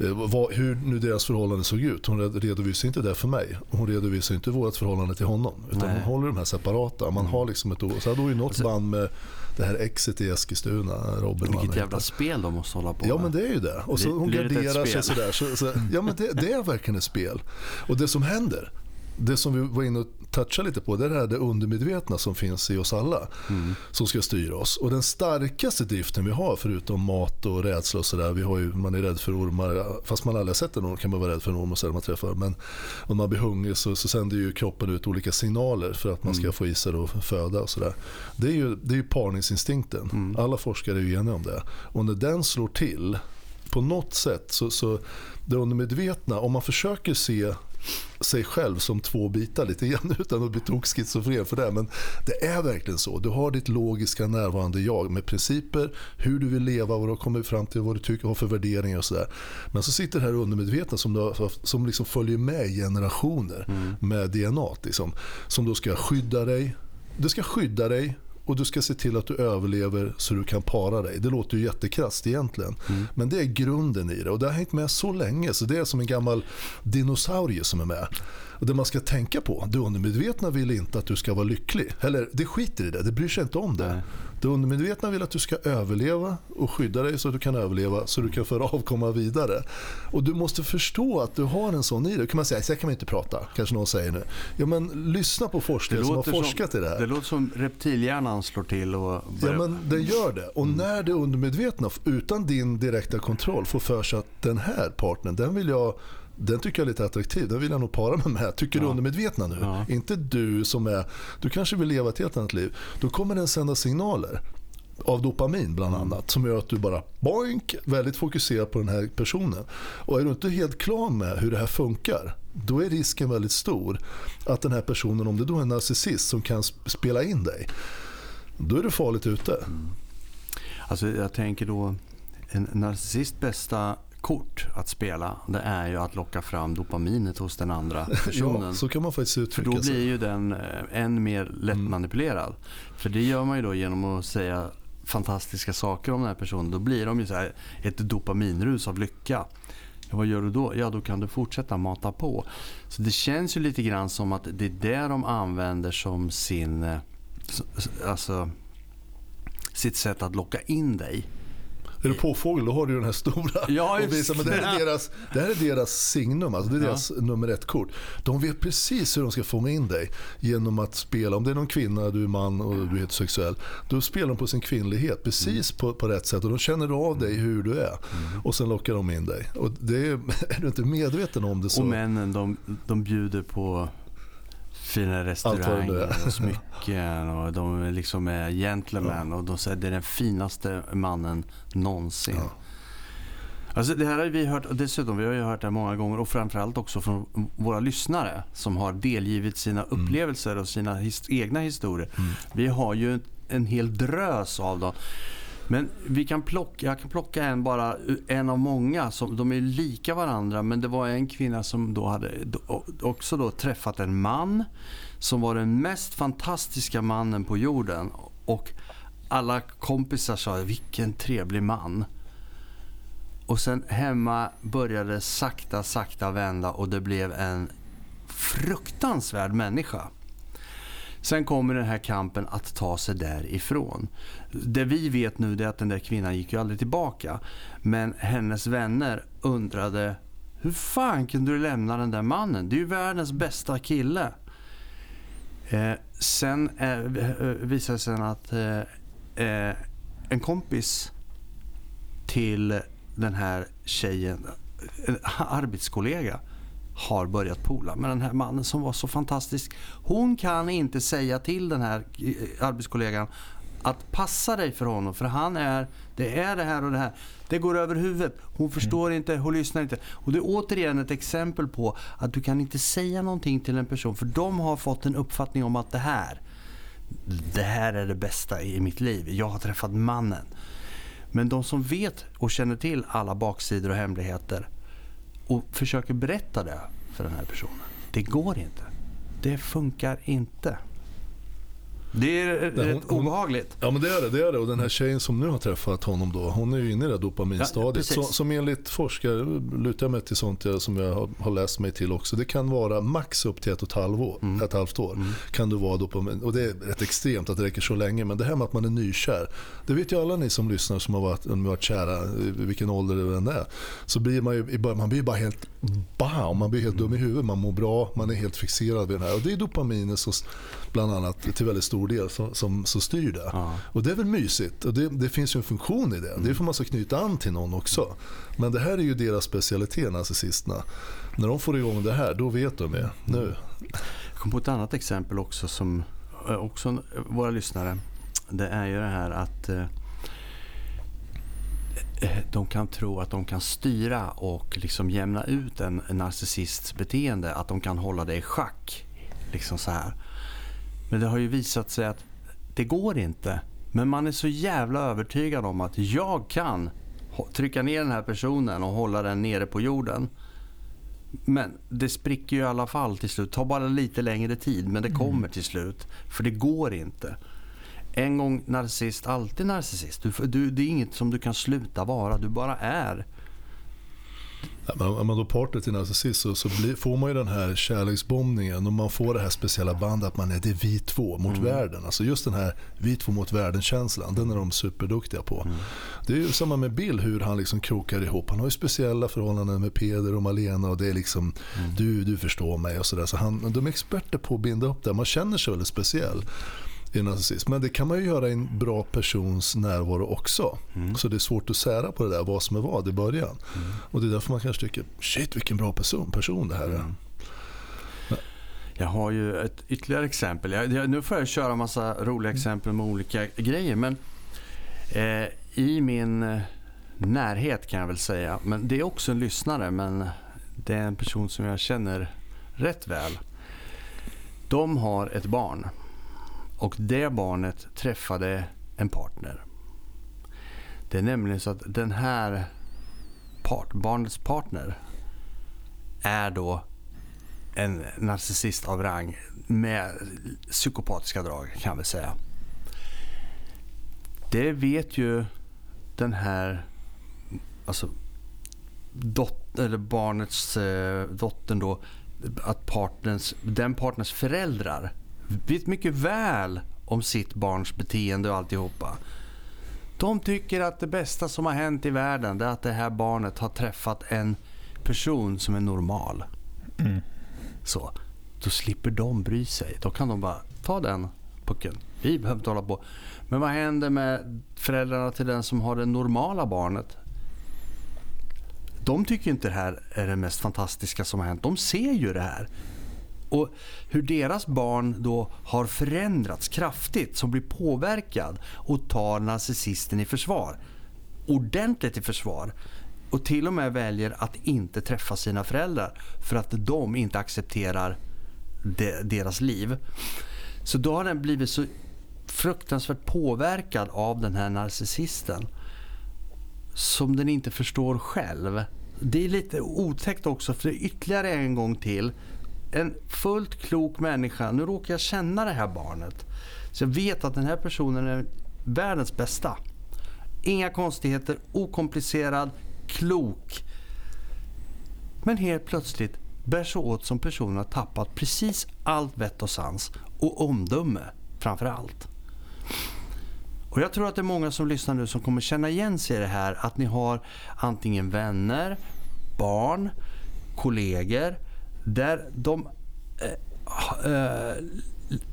Eh, vad, hur nu deras förhållande såg ut. Hon red- redovisade inte det för mig. Hon redovisade inte vårt förhållande till honom. Utan Nej. hon håller de här separata. Man har liksom ett, så hade hon ju något Alltså- band med det här exet i Eskilstuna, Robin. Vilket jävla heter. spel de måste hålla på Ja med. men det är ju det. Och så Blir- hon garderar sig sådär. Så, så, ja men det, det är verkligen ett spel. Och det som händer, det som vi var inne och touchade lite på, det är det här det undermedvetna som finns i oss alla. Mm. Som ska styra oss. Och den starkaste driften vi har, förutom mat och rädsla och sådär. Vi har ju, man är rädd för ormar, fast man aldrig har sett en orm kan man vara rädd för en orm och man träffar. Men om man blir hungrig så, så sänder ju kroppen ut olika signaler för att man ska Mm. få i sig och föda och sådär. Det är ju, det är ju parningsinstinkten. Mm. Alla forskare är ju eniga om det. Och när den slår till på något sätt så, så det undermedvetna, om man försöker se sig själv som två bitar lite grann [LAUGHS] utan att bli tokschizofren för det. Men det är verkligen så. Du har ditt logiska närvarande jag med principer, hur du vill leva, vad du har kommit fram till, vad du tycker har för värderingar och sådär. Men så sitter det här undermedvetna som, du har, som liksom följer med i generationer Mm. med DNA. Liksom, som då ska skydda dig. Du ska skydda dig och du ska se till att du överlever så du kan para dig. Det låter ju jättekrasst egentligen. Mm. Men det är grunden i det och det har hängt med så länge så det är som en gammal dinosaurie som är med. Och det man ska tänka på, det undermedvetna vill inte att du ska vara lycklig. Eller det skiter i det, det bryr sig inte om det. Nej. Det undermedvetna vill att du ska överleva och skydda dig så att du kan överleva så du kan föra avkomma vidare. Och du måste förstå att du har en sån i dig. Kan man säga, så här kan man inte prata, kanske någon säger nu. Ja men lyssna på forskare som har forskat i det här. Det låter som reptilhjärnan slår till och Ja börjar... men den gör det. Och när det undermedvetna utan din direkta kontroll får för sig att den här partnern, den vill jag den tycker jag är lite attraktiv, den vill jag nog para mig med. Tycker du Ja. undermedvetna nu? Ja. Inte du som är, du kanske vill leva ett helt annat liv. Då kommer den sända signaler av dopamin bland Mm. annat som gör att du bara boink, väldigt fokuserad på den här personen. Och är du inte helt klar med hur det här funkar då är risken väldigt stor att den här personen, om det då är en narcissist som kan sp- spela in dig, då är du farligt ute. Alltså jag tänker då, en narcissist bästa kort att spela, det är ju att locka fram dopaminet hos den andra [LAUGHS] personen. Ja, så kan man faktiskt För uttrycka då blir ju den eh, än mer lättmanipulerad. För det gör man ju då genom att säga fantastiska saker om den här personen. Då blir de ju så här ett dopaminrus av lycka. Ja, vad gör du då? Ja, då kan du fortsätta mata på. Så det känns ju lite grann som att det är det de använder som sin... eh, Alltså sitt sätt att locka in dig. Är du påfågel då har du den här stora. [LAUGHS] Ja, och visar, men det, här är deras, det här är deras signum, alltså det är Ja. deras nummer ett-kort. De vet precis hur de ska fånga in dig genom att spela. Om det är någon kvinna, du är man och du är heterosexuell. Då spelar de på sin kvinnlighet precis på, på rätt sätt och då känner av dig hur du är. Och sen lockar de in dig. Och det är, [LAUGHS] är du inte medveten om det så... Och männen de, de bjuder på fina restauranger och smycken och de är liksom är gentlemen och de säger det är den finaste mannen någonsin. Ja. Alltså det här har vi hört, och dessutom vi har ju hört det många gånger och framförallt också från våra lyssnare som har delgivit sina upplevelser och sina his, egna historier. Mm. Vi har ju en hel drös av dem. Men vi kan plocka, jag kan plocka en bara, en av många. Som, de är lika varandra men det var en kvinna som då hade också då träffat en man som var den mest fantastiska mannen på jorden. Och alla kompisar sa vilken trevlig man. Och sen hemma började sakta, sakta vända och det blev en fruktansvärd människa. Sen kommer den här kampen att ta sig därifrån. Det vi vet nu är att den där kvinnan gick ju aldrig tillbaka. Men hennes vänner undrade hur fan kunde du lämna den där mannen? Det är ju världens bästa kille. Eh, sen eh, eh visade det sig att eh, eh, en kompis till den här tjejen, en arbetskollega, har börjat pola med den här mannen som var så fantastisk. Hon kan inte säga till den här eh, arbetskollegan att passa dig för honom för han är, det är det här och det här. Det går över huvudet. Hon förstår inte, hon lyssnar inte. Och det är återigen ett exempel på att du kan inte säga någonting till en person för de har fått en uppfattning om att det här, det här är det bästa i mitt liv. Jag har träffat mannen. Men de som vet och känner till alla baksidor och hemligheter och försöker berätta det för den här personen. Det går inte. Det funkar inte. Det är Nej, rätt hon- obehagligt. Ja men det är det, det är det. Och den här tjejen som nu har träffat honom då, hon är ju inne i det Ja, dopaminstadiet. precis. så, som enligt forskare, lutar jag mig till sånt jag, som jag har, har läst mig till också. Det kan vara max upp till ett och ett halvår. Mm. Ett halvt år kan du vara dopamin. Och det är rätt extremt att det räcker så länge. Men det här med att man är nykär. Det vet ju alla ni som lyssnar som har varit, varit kära, vilken ålder det än är. Så blir man ju man blir bara helt bam, man blir helt dum i huvudet. Man mår bra, man är helt fixerad vid den här. Och det är dopaminet så, bland annat till väldigt stor del som, som, som styr det. Ja. Och det är väl mysigt. Och det, det finns ju en funktion i det. Det är för att man ska knyta an till någon också. Men det här är ju deras specialitet, narcissisterna. När de får igång det här, då vet de ju. Nu. Jag kom på ett annat exempel också som eh, också våra lyssnare. Det är ju det här att eh, eh, de kan tro att de kan styra och liksom jämna ut en en narcissists beteende. Att de kan hålla det i schack. Liksom så här. Men det har ju visat sig att det går inte. Men man är så jävla övertygad om att jag kan trycka ner den här personen och hålla den nere på jorden. Men det spricker ju i alla fall till slut. Det tar bara lite längre tid men det kommer till slut. För det går inte. En gång narcissist, alltid narcissist. Du, du, det är inget som du kan sluta vara. Du bara är. Om man då partner till narcissist så, så blir, får man ju den här kärleksbombningen och man får det här speciella bandet att man är det är vi två mot världen. Alltså just den här vi två mot världen-känslan, den är de superduktiga på. Det är ju samma med Bill, hur han liksom krokar ihop. Han har ju speciella förhållanden med Peder och Malena och det är liksom du, du förstår mig och sådär. Så han, de är experter på att binda upp det. Man känner sig väldigt speciell i en narcissist. Men det kan man ju göra i en bra persons närvaro också. Så det är svårt att sära på det där, vad som är vad i början. Och det är därför man kanske tycker, shit vilken bra person, person det här är. Jag har ju ett ytterligare exempel. Jag, jag, nu får jag köra massa roliga exempel med olika grejer. Men eh, i min eh, närhet kan jag väl säga. Men det är också en lyssnare. Men det är en person som jag känner rätt väl. De har ett barn. Och det barnet träffade en partner. Det är nämligen så att den här part, barnets partner är då en narcissist av rang med psykopatiska drag kan vi säga. Det vet ju den här alltså dot, eller barnets eh, dottern då att partners, den partners föräldrar vet mycket väl om sitt barns beteende och alltihopa. De tycker att det bästa som har hänt i världen är att det här barnet har träffat en person som är normal. Mm. Så. Då slipper de bry sig. Då kan de bara ta den pucken. Vi behöver inte hålla på. Men vad händer med föräldrarna till den som har det normala barnet? De tycker inte det här är det mest fantastiska som har hänt. De ser ju det här. Och hur deras barn då har förändrats kraftigt, som blir påverkad och tar narcissisten i försvar. Ordentligt i försvar. Och till och med väljer att inte träffa sina föräldrar för att de inte accepterar de, deras liv. Så då har den blivit så fruktansvärt påverkad av den här narcissisten som den inte förstår själv. Det är lite otäckt också för ytterligare en gång till. En fullt klok människa, nu råkar jag känna det här barnet. Så jag vet att den här personen är världens bästa. Inga konstigheter, okomplicerad, klok. Men helt plötsligt bär sig åt som personen har tappat precis allt vett och sans och omdöme framför allt. Och Jag tror att det är många som lyssnar nu som kommer känna igen sig i det här att ni har antingen vänner, barn, kollegor där de äh, äh,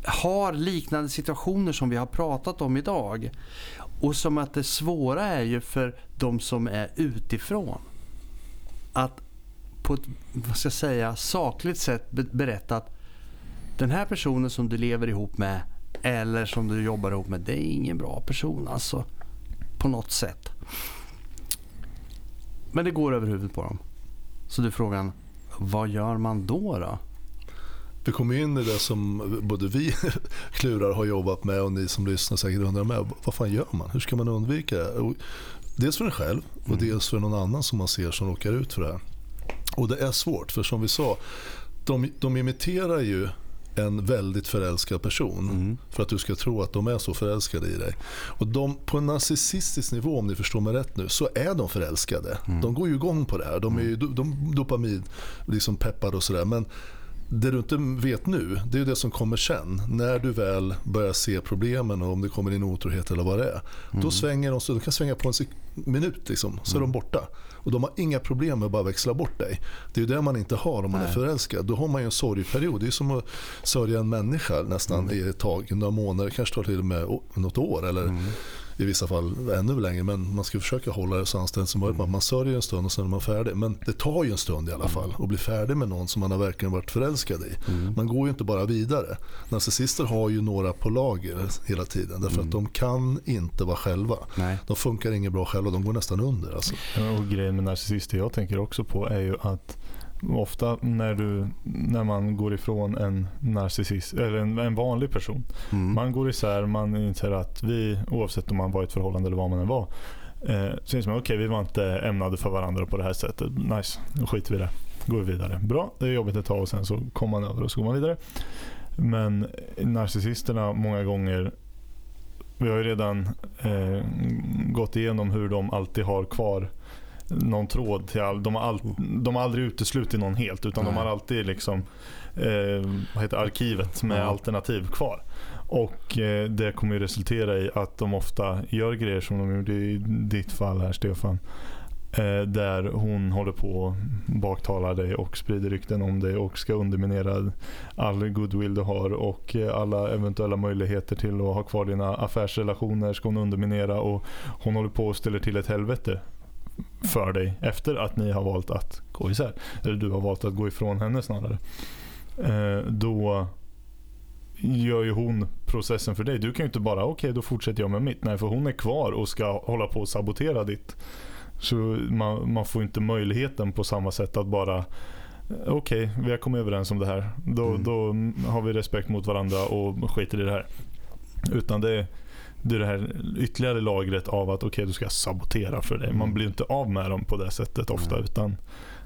har liknande situationer som vi har pratat om idag. Och som att det svåra är ju för de som är utifrån att på ett vad ska jag säga, sakligt sätt berätta att den här personen som du lever ihop med eller som du jobbar ihop med, det är ingen bra person alltså. På något sätt. Men det går över huvudet på dem. Så du frågan, vad gör man då? då? Vi kommer in i det som både vi [LAUGHS] klurar har jobbat med och ni som lyssnar säkert undrar med. Vad fan gör man? Hur ska man undvika det? Dels för en själv och mm. dels för någon annan som man ser som råkar ut för det här. Och det är svårt för som vi sa, de, de imiterar ju en väldigt förälskad person mm. för att du ska tro att de är så förälskade i dig. Och de, på en narcissistisk nivå, om ni förstår mig rätt nu, så är de förälskade. Mm. De går ju igång på det här. De är ju mm. de, dopamin liksom och sådär. Men det du inte vet nu, det är det som kommer sen. När du väl börjar se problemen och om det kommer in otrohet eller vad det är. Mm. Då svänger de, så de kan svänga på en minut liksom, så mm. är de borta. Och de har inga problem med att bara växla bort dig. Det är det man inte har om man Nej. är förälskad. Då har man en sorgperiod. Det är som att sörja en människa nästan mm. i ett tag, några månader, kanske tar till och med något år. Eller mm i vissa fall ännu längre. Men man ska försöka hålla det så anständigt som möjligt. Man sörjer en stund och sen är man färdig. Men det tar ju en stund i alla fall att bli färdig med någon som man har verkligen varit förälskad i. Mm. Man går ju inte bara vidare. Narcissister har ju några på lager hela tiden. Därför mm. att de kan inte vara själva. Nej. De funkar inget bra själva. De går nästan under. Alltså. och grejen med narcissister jag tänker också på är ju att Ofta när, du, när man går ifrån en narcissist, eller en, en vanlig person. Mm. Man går isär, man inser att vi, oavsett om man var i ett förhållande eller vad man än var. Eh, så inser man, okej okay, vi var inte ämnade för varandra på det här sättet. Nice, nu skiter vi i det. Går vi vidare. Bra, det är jobbigt ett tag och sen så kommer man över och så går man vidare. Men narcissisterna många gånger vi har ju redan eh, gått igenom hur de alltid har kvar någon tråd till all, de, har all, de har aldrig uteslutit någon helt utan Nej. de har alltid liksom eh, vad heter arkivet med ja. alternativ kvar. Och eh, det kommer ju resultera i att de ofta gör grejer som de gjorde i ditt fall här Stefan. Eh, där hon håller på att baktala dig och sprider rykten om dig och ska underminera all goodwill du har och eh, alla eventuella möjligheter till att ha kvar dina affärsrelationer ska hon underminera och hon håller på att ställa till ett helvete för dig efter att ni har valt att gå isär. Eller du har valt att gå ifrån henne snarare. Eh, då gör ju hon processen för dig. Du kan ju inte bara, okej okay, då fortsätter jag med mitt. Nej, för hon är kvar och ska hålla på och sabotera ditt. Så man, man får inte möjligheten på samma sätt att bara Okej, okay, vi har kommit överens om det här. Då, mm. då har vi respekt mot varandra och skiter i det här. Utan det, det det här ytterligare lagret av att okej, okay, du ska sabotera för dig. Man mm. blir inte av med dem på det sättet ofta. Mm. Utan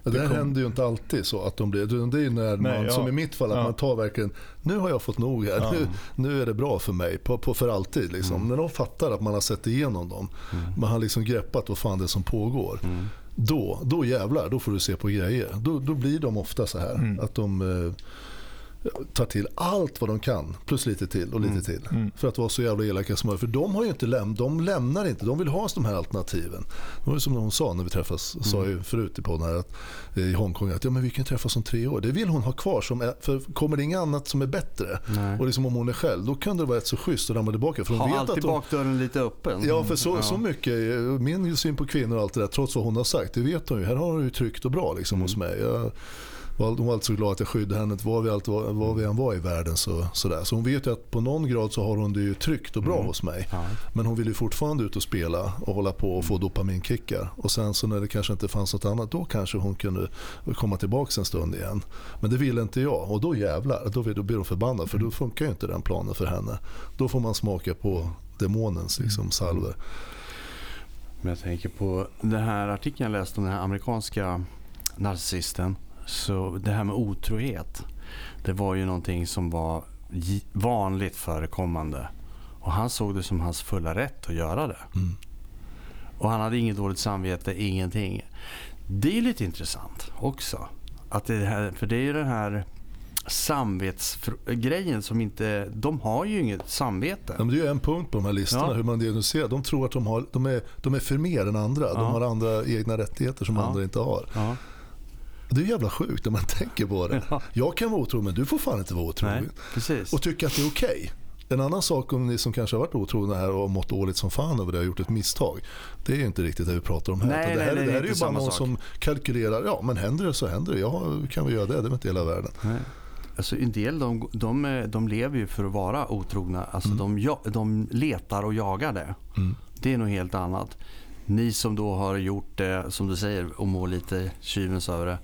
det, det kom... händer ju inte alltid så att de blir, det är när man, Nej, ja. som i mitt fall, att ja. man tar verkligen, nu har jag fått nog här, ja. nu, nu är det bra för mig, på, på för alltid. Liksom. Mm. När de fattar att man har sett igenom dem, mm. man har liksom greppat vad fan det är som pågår. Mm. Då, då jävlar, då får du se på grejer. Då, då blir de ofta så här. Mm. Att de... Eh, tar till allt vad de kan, plus lite till och lite Mm. till. Mm. För att vara så jävla elaka som möjligt. För de har ju inte läm de lämnar inte, de vill ha de här alternativen. Det var ju som hon sa när vi träffas, Mm. sa ju förut i podden här att, eh, i Hongkong att ja, men vi kan träffas om tre år. Det vill hon ha kvar, som är, för kommer det inget annat som är bättre Nej. och liksom om hon är själv, då kan det vara rätt så schysst att ramla tillbaka. För hon Ha vet alltid att hon, bakdörren lite öppen. Ja, för så, Ja. så mycket, eh, min syn på kvinnor och allt det där, trots vad hon har sagt, det vet hon ju. Här har hon ju tryggt och bra liksom, Mm. hos mig. Jag, hon var alltid så glad att jag skyddade henne var vi, alltid, var, var vi än var i världen. Så, så, där. så hon vet ju att på någon grad så har hon det ju tryggt och bra Mm. hos mig. Ja. Men hon vill ju fortfarande ut och spela och hålla på och få Mm. dopaminkickar. Och sen så när det kanske inte fanns något annat, då kanske hon kunde komma tillbaka en stund igen. Men det vill inte jag och då jävlar, då, vill- då blir hon förbannad för då funkar ju inte den planen för henne. Då får man smaka på demonens liksom, salver. Men jag tänker på den här artikeln jag läste om den här amerikanska narcissisten. Så det här med otrohet. Det var ju någonting som var vanligt förekommande. Och han såg det som hans fulla rätt att göra det. Mm. Och han hade inget dåligt samvete, ingenting. Det är lite intressant också. Att det här, för det är ju den här samvetsgrejen som inte... De har ju inget samvete. Ja, men det är ju en punkt på de här listorna, Ja. hur man diagnostiserar. De tror att de, har, de, är, de är för mer än andra. Ja. De har andra egna rättigheter som andra inte har. Det är jävla sjukt när man [LAUGHS] tänker på det. Ja. Jag kan vara otrogen men du får fan inte vara otrogen. Och tycka att det är okej. En annan sak om ni som kanske har varit otrogna här och mått dåligt som fan över det och gjort ett misstag. Det är ju inte riktigt det vi pratar om här. Nej, det här, nej, det här är är ju bara någon sak. som kalkylerar. Ja men händer det så händer det. Ja, kan vi göra det? Det är inte hela världen. Nej. Alltså en del de, de, de lever ju för att vara otrogna. Alltså Mm. de, de letar och jagar det. Mm. Det är något helt annat. Ni som då har gjort det, som du säger, och mår lite tjuvens över det.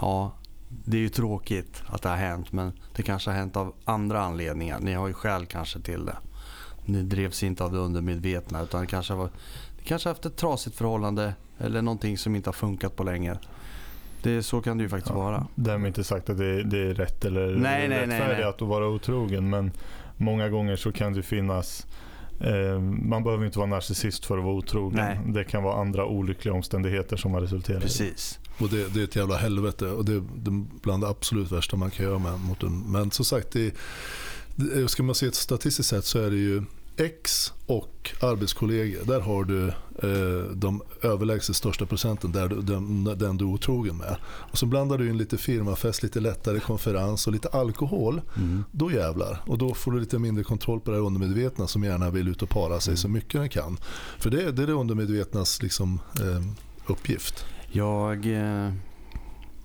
Ja, det är ju tråkigt att det har hänt. Men det kanske har hänt av andra anledningar. Ni har ju skäl kanske till det. Ni drevs inte av det undermedvetna. Utan det kanske var, ni kanske haft ett trasigt förhållande. Eller någonting som inte har funkat på länge. Det, så kan det ju faktiskt vara. Därmed inte sagt att det, det är rätt eller Nej, nej, nej, nej. att vara otrogen. Men många gånger så kan det finnas eh, man behöver inte vara narcissist för att vara otrogen. Nej. Det kan vara andra olyckliga omständigheter som har resulterat i det. Precis. Och det, det är ett jävla helvete och det är bland det absolut värsta man kan göra med, mot en. Men som sagt, det, det, ska man se ett statistiskt sett så är det ju ex och arbetskollegor. Där har du eh, de överlägset största procenten, där du, den, den du är otrogen med. Och så blandar du in lite firmafest, lite lättare konferens och lite alkohol. Mm. Då jävlar. Och då får du lite mindre kontroll på det undermedvetna som gärna vill ut och para sig så mycket den kan. För det, det är det undermedvetnas liksom, eh, uppgift. Jag eh,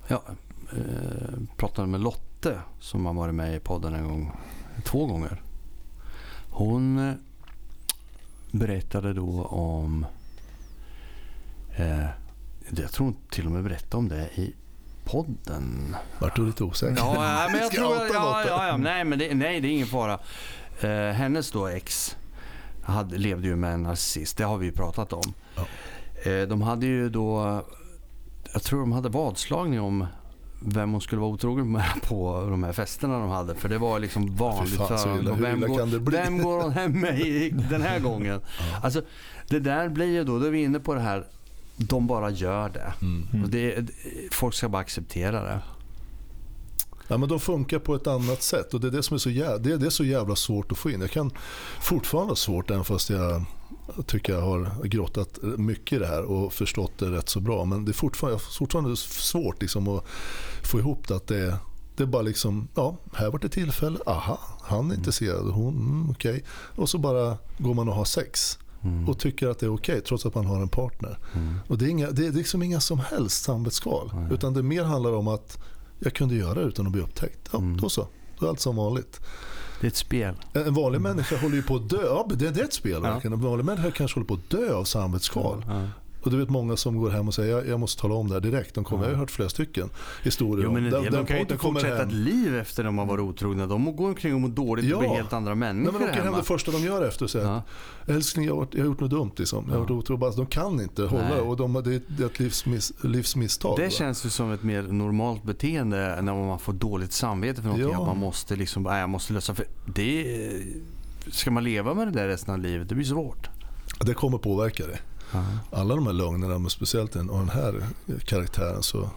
ja, eh, pratade med Lotte som har varit med i podden en gång, två gånger. Hon eh, berättade då om, eh, jag tror hon till och med berättade om det i podden. Vart du lite osäker? Ja, men jag tror... Ja, ja, ja, nej, men det, nej, det är ingen fara. Eh, hennes då ex hade, levde ju med en narcissist. Det har vi ju pratat om. Ja. Eh, de hade ju då... Jag tror de hade vadslagning om vem hon skulle vara otrogen med [LAUGHS] på de här festerna de hade. För det var liksom vanligt fan, så illa. Vem, illa kan det går, bli? vem går hon [LAUGHS] hem med i den här gången? Alltså, det där blir ju då, då är vi inne på det här, de bara gör det. Mm. Och det folk ska bara acceptera det. Ja, men de funkar på ett annat sätt och det är det som är så jävla, det är, det så jävla svårt att få in. Jag kan fortfarande ha svårt även fast jag tycker jag har grottat mycket i det här och förstått det rätt så bra. Men det är fortfarande, fortfarande svårt liksom att få ihop det att det är det är bara liksom, ja, här var det tillfälle, aha, han är intresserad, hon, mm, okej. Och så bara går man och har sex Mm. och tycker att det är okej trots att man har en partner. Mm. Och det är, inga, det är liksom inga som helst samvetskval. Utan det mer handlar om att jag kunde göra det utan att bli upptäckt. Ja, Mm. Då så. Då är allt som vanligt. Det är ett spel. En en vanlig människa håller ju på att dö. Ja, det det är ett spel Ja. En vanlig människa kanske håller på att dö av samvetskval. Ja. Och du vet många som går hem och säger jag, jag måste tala om det här direkt. De kommer, Ja. Jag har hört flera stycken historier Jo, men en den- de kan ju inte fortsätta hem. ett liv efter de har varit otrogna. De går omkring och mår dåligt Ja. och blir helt andra Nej, människor men de åker hem det första de gör efter och säger Ja. att älskling jag har, jag har gjort något dumt. Liksom. Jag har varit otrogen. De kan inte hålla Nej. och de, det är ett livsmiss, livsmisstag. Det va? känns ju som ett mer normalt beteende när man får dåligt samvete för någonting. Ja. Att man måste liksom, nej, jag måste lösa. För det, ska man leva med det där resten av livet? Det blir svårt. det kommer påverka dig. Alla de här lögnerna, men speciellt den, och den här karaktären så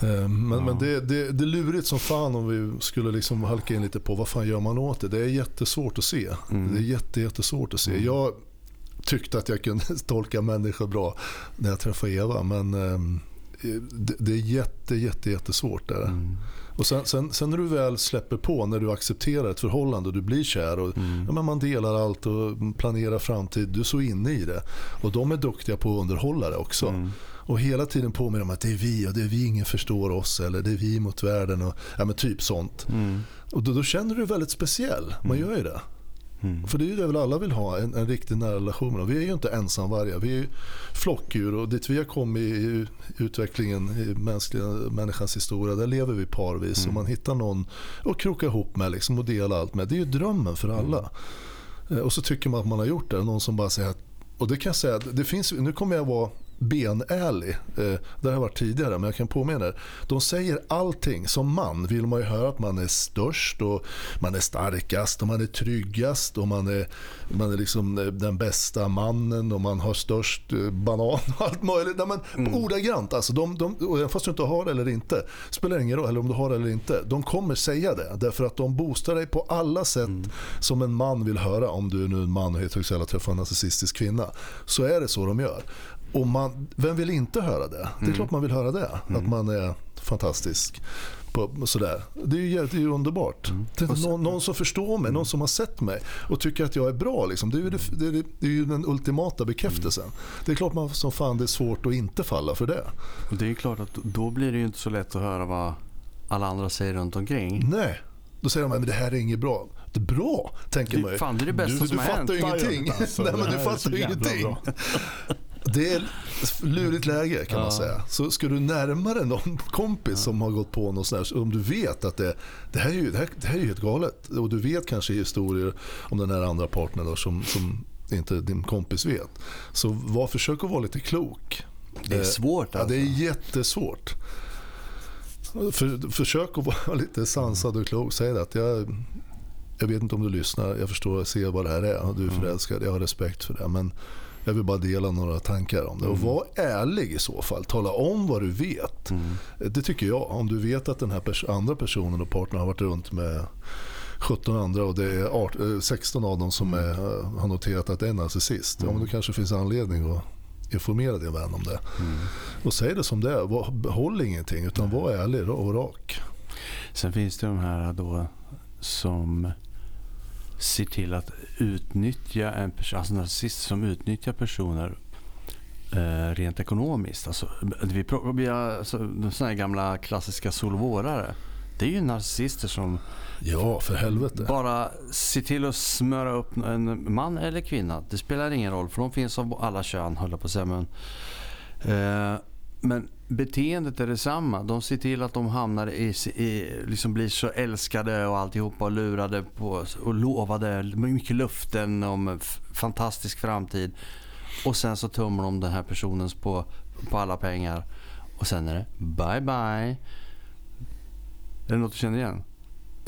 Eh, Men, Ja. men det, det, det är lurigt som fan om vi skulle liksom halka in lite på vad fan gör man åt det. Det är jättesvårt att se. Mm. Det är jätte, jättesvårt att se. Mm. Jag tyckte att jag kunde [LAUGHS] tolka människor bra när jag träffade Eva. Men ehm, det, det är jätte, jätte, jättesvårt. Där. Mm. Och sen, sen, sen när du väl släpper på, när du accepterar ett förhållande och du blir kär och Mm. ja, men man delar allt och planerar framtid. Du är så inne i det. Och de är duktiga på att underhålla det också. Mm. Och hela tiden påminner om att det är vi och det är vi ingen förstår oss eller det är vi mot världen och ja, men typ sånt. Mm. Och då, då känner du dig väldigt speciell. Man gör ju det. Mm. För det är ju det väl alla vill ha, en, en riktig nära relation. Vi är ju inte ensamvargar, vi är ju flockdjur och dit vi har kommit i utvecklingen i mänskliga, människans historia, där lever vi parvis Mm. och man hittar någon att kroka ihop med liksom, och dela allt med. Det är ju drömmen för alla. Eh, Och så tycker man att man har gjort det. Någon som bara säger att, och det kan jag säga, det finns, nu kommer jag vara benärlig. Eh, det har jag varit tidigare men jag kan påminna er. De säger allting. Som man vill man ju höra att man är störst och man är starkast och man är tryggast och man är, man är liksom eh, den bästa mannen och man har störst eh, banan och allt möjligt. Nej, men, Mm. Ordagrant alltså. De, de, fast du inte har det eller inte. Spelar ingen roll eller om du har det eller inte. De kommer säga det. Därför att de boostar dig på alla sätt Mm. som en man vill höra. Om du är nu en man och heterosexuell och träffar en narcissistisk kvinna. Så är det så de gör. Och man, vem vill inte höra det? Det är Mm. klart man vill höra det. Att man är fantastisk. På, sådär. Det är ju, det är ju underbart. Mm. Att någon, någon som förstår mig, någon som har sett mig och tycker att jag är bra. Liksom. Det, är ju det, det, är- det är ju den ultimata bekräftelsen. Det är klart man som fan det är svårt att inte falla för det. Och det är klart att då blir det ju inte så lätt att höra vad alla andra säger runt omkring. Nej. Då säger de men det här är inget bra. Det är bra, tänker man ju. fan, det är det bästa du, som du har fattar ju hänt. ingenting. Alltså, [LAUGHS] Nej, det men du fattar ju ingenting. [LAUGHS] Det är lurigt läge kan man Ja. säga. Så ska du närmare någon kompis som har gått på något sånt här, om du vet att det, det, här är ju, det, här, det här är ju helt galet. Och du vet kanske historier om den här andra partnern då, som, som inte din kompis vet. Så var, försök att vara lite klok. Det är svårt Ja, alltså. det är jättesvårt. För, försök att vara [LAUGHS] lite sansad och klok. Säg att jag, jag vet inte om du lyssnar. Jag förstår, ser vad det här är. Du är Mm. förälskad. Jag har respekt för det. Men jag vill bara dela några tankar om det. Och var ärlig i så fall. Tala om vad du vet. Mm. Det tycker jag. Om du vet att den här pers- andra personen och partnern har varit runt med 17 andra och det är art- eh, 16 av dem som är, eh, har noterat att det är en narcissist. Ja, men då kanske det finns anledning att informera din vän om det. Mm. Och säg det som det är. Håll ingenting utan var ärlig och rak. Sen finns det de här då som ser till att utnyttja en person, alltså narcissister som utnyttjar personer eh, rent ekonomiskt. Alltså, vi, vi har, alltså, de såna här gamla klassiska solvårare. Det är ju narcissister som Ja, för helvete. bara ser till att smöra upp en man eller kvinna. Det spelar ingen roll för de finns av alla kön höll jag på att säga. Men, eh, men beteendet är detsamma. De ser till att de hamnar i, i liksom blir så älskade och alltihopa och lurade på och lovade mycket luften om en fantastisk framtid. Och sen så tummar de den här personens på, på alla pengar. Och sen är det bye bye. Är det något du känner igen?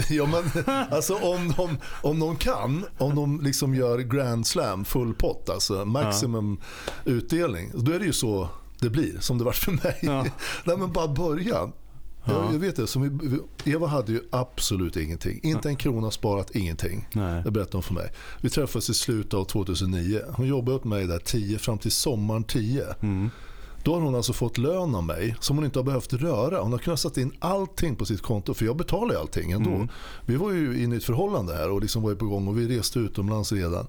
Ja, men, alltså, om, de, om de kan, om de liksom gör grand slam, full pott, alltså maximum utdelning. Då är det ju så det blir, som det vart för mig. Ja. [LAUGHS] Nej, men bara början. Ja. Jag, vet det, som vi, Eva hade ju absolut ingenting. Inte en krona sparat, ingenting. Nej. Det berättade hon för mig. Vi träffades i slutet av 2009. Hon jobbade åt mig där 10 fram till sommaren 10. Mm. Då har hon alltså fått lön av mig som hon inte har behövt röra. Hon har kunnat sätta in allting på sitt konto för jag betalar allting ändå. Mm. Vi var ju inne i ett förhållande här och liksom var på gång och vi reste utomlands redan.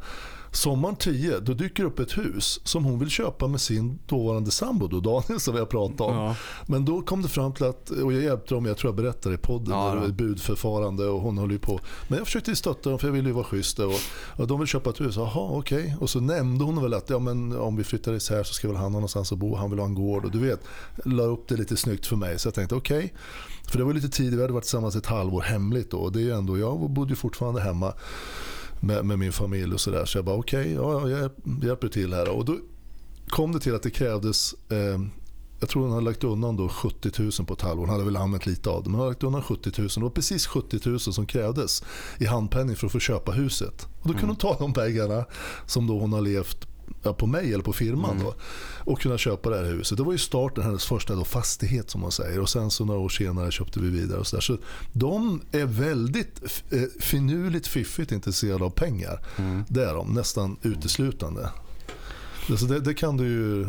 Sommaren 10, då dyker upp ett hus som hon vill köpa med sin dåvarande sambo då, Daniel som vi har pratat om. Ja. Men då kom det fram till att, och jag hjälpte dem, jag tror jag berättade i podden, Ja, det var ett budförfarande och hon höll ju på. Men jag försökte stötta dem för jag ville ju vara schysst. Och, och de vill köpa ett hus, jaha okej. Och så nämnde hon väl att ja, men om vi flyttar isär så ska väl han ha någonstans att bo, han vill ha en gård. Och du vet, la upp det lite snyggt för mig. Så jag tänkte okej. För det var lite tid, vi hade varit tillsammans ett halvår hemligt då. Och det är ändå, jag bodde ju fortfarande hemma med, med min familj och sådär. Så jag bara okej, ja, ja, jag hjälper till här. Och då kom det till att det krävdes eh, jag tror hon hade lagt undan då 70 000 på ett halvår. Hon hade väl använt lite av det. Men hon hade lagt undan 70 000. Det var precis 70 000 som krävdes i handpenning för att få köpa huset. Och då kunde hon ta de pengarna som då hon har levt på mig eller på firman Mm. då, och kunna köpa det här huset. Det var ju starten, hennes första då, fastighet som man säger. Och sen så några år senare köpte vi vidare. Och så, där. så de är väldigt eh, finurligt fiffigt intresserade av pengar. Mm. Det är de, nästan uteslutande. Så det, det kan du ju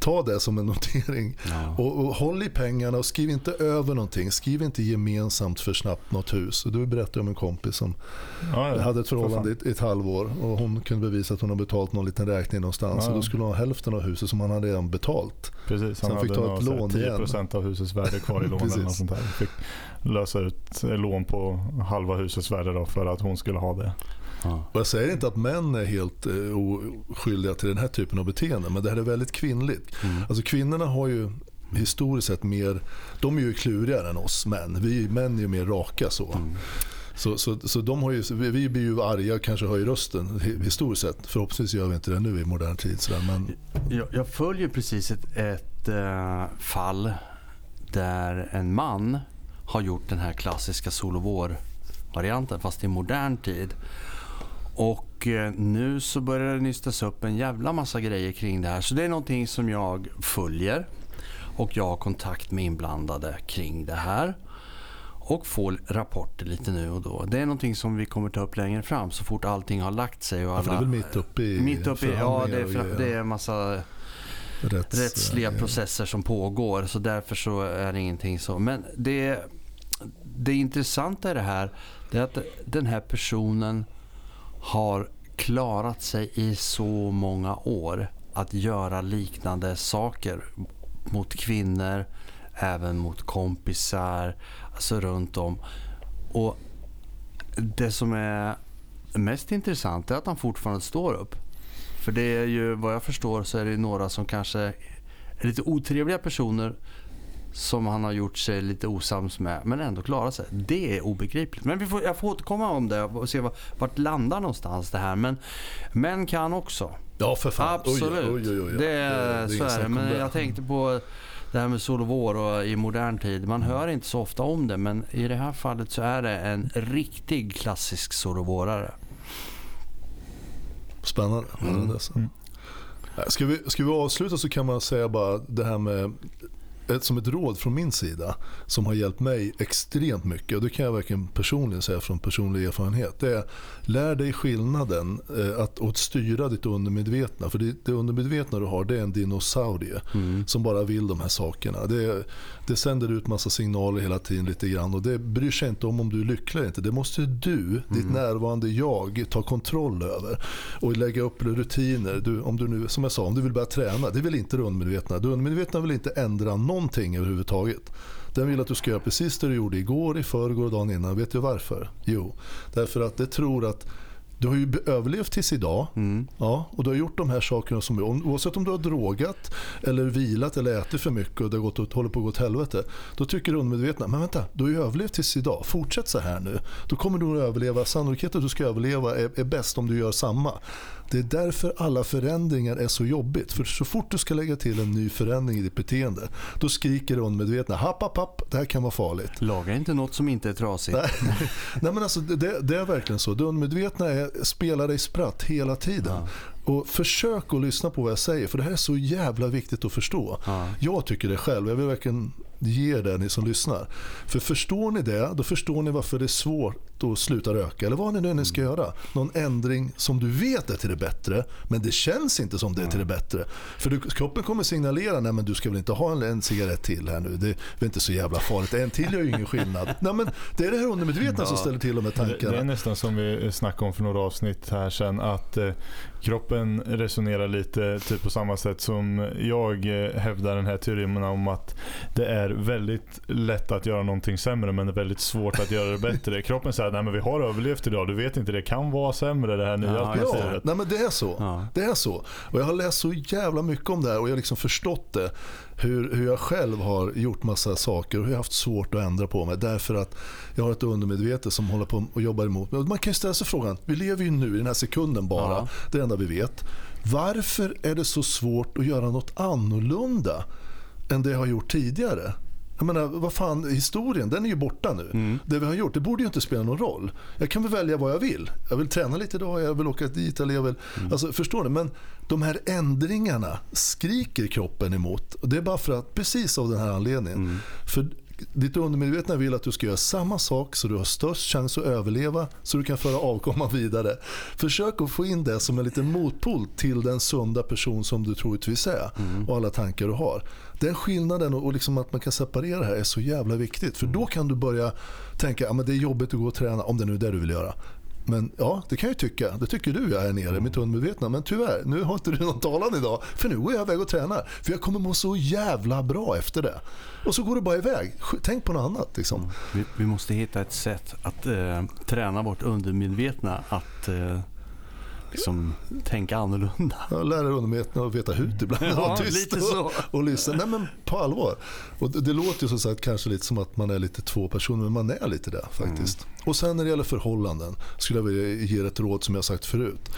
ta det som en notering. Ja. Och, och håll i pengarna och skriv inte över någonting. Skriv inte gemensamt för snabbt något hus. Du berättade om en kompis som Ja, ja. hade ett För förhållande i ett, ett halvår och hon kunde bevisa att hon har betalt någon liten räkning någonstans. Ja. Och då skulle hon ha hälften av huset som han hade redan betalt. Precis, Så han fick hade ta ett lån så här igen. 10% av husets värde kvar i lån eller något Precis. sånt där. Fick lösa ut lån på halva husets värde då för att hon skulle ha det. Ja. Och jag säger inte att män är helt eh, oskyldiga till den här typen av beteende men det här är väldigt kvinnligt. Mm. Alltså kvinnorna har ju historiskt sett mer, de är ju klurigare än oss män. Vi män är ju mer raka så. Mm. Så, så, så de har ju, vi, blir ju arga och kanske höjer rösten hi- historiskt sett. Förhoppningsvis gör vi inte det nu i modern tid. Så där, men Jag, jag följer precis ett, ett eh, fall där en man har gjort den här klassiska sol och vår-varianten fast i modern tid. Och eh, nu så börjar det nystas upp en jävla massa grejer kring det här. Så det är någonting som jag följer och jag har kontakt med inblandade kring det här. Och får rapporter lite nu och då. Det är någonting som vi kommer ta upp längre fram så fort allting har lagt sig. Och ja, för det är alla, väl mitt uppe i mitt uppe i, ja, det är, grejer. det är en massa Rätts- rättsliga eh, processer som pågår. Så därför så är det ingenting så. Men det, det intressanta i det här det är att den här personen har klarat sig i så många år att göra liknande saker mot kvinnor, även mot kompisar, alltså runt om. Och det som är mest intressant är att han fortfarande står upp. För det är ju, vad jag förstår, så är det några som kanske är lite otrevliga personer som han har gjort sig lite osams med, men ändå klarat sig. Det är obegripligt. Men vi får, jag får återkomma om det och se var, vart landar någonstans det här. Men män kan också. Ja, för fan. Absolut. oj, oj, oj. Det är, inget så är det. Men det. jag tänkte på det här med sol och vår och i modern tid. Man hör inte så ofta om det, men i det här fallet så är det en riktig klassisk sol och vårare. Spännande. Mm. Mm. Mm. Ska, vi, ska vi avsluta så kan man säga bara det här med som ett råd från min sida som har hjälpt mig extremt mycket och det kan jag verkligen personligen säga från personlig erfarenhet. Det är lär dig skillnaden eh, att, att styra ditt undermedvetna. För det, det undermedvetna du har det är en dinosaurie Mm. som bara vill de här sakerna. Det, det sänder ut massa signaler hela tiden lite grann och det bryr sig inte om om du är lycklig eller inte. Det måste du, ditt närvarande jag, ta kontroll över och lägga upp rutiner. Du, om du nu, som jag sa, om du vill börja träna, det vill inte det undermedvetna. Det undermedvetna vill inte ändra någonting överhuvudtaget. Den vill att du ska göra precis det du gjorde igår, i förrgår och dagen innan. Vet du varför? Jo, därför att det tror att du har ju överlevt tills idag. Mm. Ja, och du har gjort de här sakerna som, om- oavsett om du har drogat eller vilat eller ätit för mycket och det har gått, åt- håller på att gå åt helvete. Då tycker du undermedvetna, men vänta, du har ju överlevt tills idag. Fortsätt så här nu. Då kommer du att överleva. Sannolikheten att du ska överleva är, är bäst om du gör samma. Det är därför alla förändringar är så jobbigt. För så fort du ska lägga till en ny förändring i ditt beteende, då skriker det undermedvetna, happ, happ, happ, det här kan vara farligt. Laga inte något som inte är trasigt. Nej, [LAUGHS] Nej men alltså, det, det är verkligen så. Det undermedvetna är, spelar dig spratt hela tiden. Ja. Och försök att lyssna på vad jag säger för det här är så jävla viktigt att förstå. Ja. Jag tycker det själv. Jag vill verkligen ge det ni som lyssnar. För förstår ni det, då förstår ni varför det är svårt att sluta röka. Eller vad ni nu ska göra. Någon ändring som du vet är till det bättre, men det känns inte som det är till det bättre. För du, kroppen kommer signalera, nej men du ska väl inte ha en, en cigarett till här nu. Det är väl inte så jävla farligt. En till gör ju ingen skillnad. [LAUGHS] Nej men det är det här undermedvetna som ställer till de här Det, det tankarna. är nästan som vi snackade om för några avsnitt här sen att eh, kroppen resonerar lite typ på samma sätt som jag eh, hävdar den här teorin om att det är väldigt lätt att göra någonting sämre men det är väldigt svårt att göra det bättre. [LAUGHS] Kroppen säger nej men vi har överlevt idag, du vet inte det kan vara sämre det här nya Ja, Ja, alternativet. nej men det är så. Ja. Det är så. Och jag har läst så jävla mycket om det här och jag har liksom förstått det. Hur, hur jag själv har gjort massa saker och hur jag har haft svårt att ändra på mig. Därför att jag har ett undermedvetet som håller på och jobbar emot mig. Man kan ju ställa sig frågan, vi lever ju nu i den här sekunden bara. Ja. Det enda vi vet. Varför är det så svårt att göra något annorlunda än det jag har gjort tidigare? Jag menar, vad fan, historien den är ju borta nu. Mm. Det vi har gjort, det borde ju inte spela någon roll. Jag kan väl välja vad jag vill. Jag vill träna lite idag, jag vill åka dit eller jag vill... Mm. Alltså, förstår du? Men de här ändringarna skriker kroppen emot. Och det är bara för att, precis av den här anledningen. Mm. För ditt undermedvetna vill att du ska göra samma sak så du har störst chans att överleva så du kan föra avkomman [LAUGHS] vidare. Försök att få in det som en liten motpol till den sunda person som du troligtvis är Mm. och alla tankar du har. Den skillnaden och liksom att man kan separera det här är så jävla viktigt. För då kan du börja tänka att det är jobbigt att gå och träna om det nu är det du vill göra. Men ja, det kan jag tycka. Det tycker du jag är nere, mitt undermedvetna. Men tyvärr, nu har inte du någon talan idag. För nu går jag iväg och tränar. För jag kommer må så jävla bra efter det. Och så går du bara iväg. Tänk på något annat liksom. Vi, vi måste hitta ett sätt att eh, träna vårt undermedvetna att eh, liksom, tänka annorlunda. Jag lär dig undermedvetna att veta hut ibland. Ja, tyst lite så. Och, och lyssna. Nej men på allvar. Och det, det låter ju som sagt kanske lite som att man är lite två personer. Men man är lite det faktiskt. Och sen när det gäller förhållanden skulle jag vilja ge ett råd som jag sagt förut.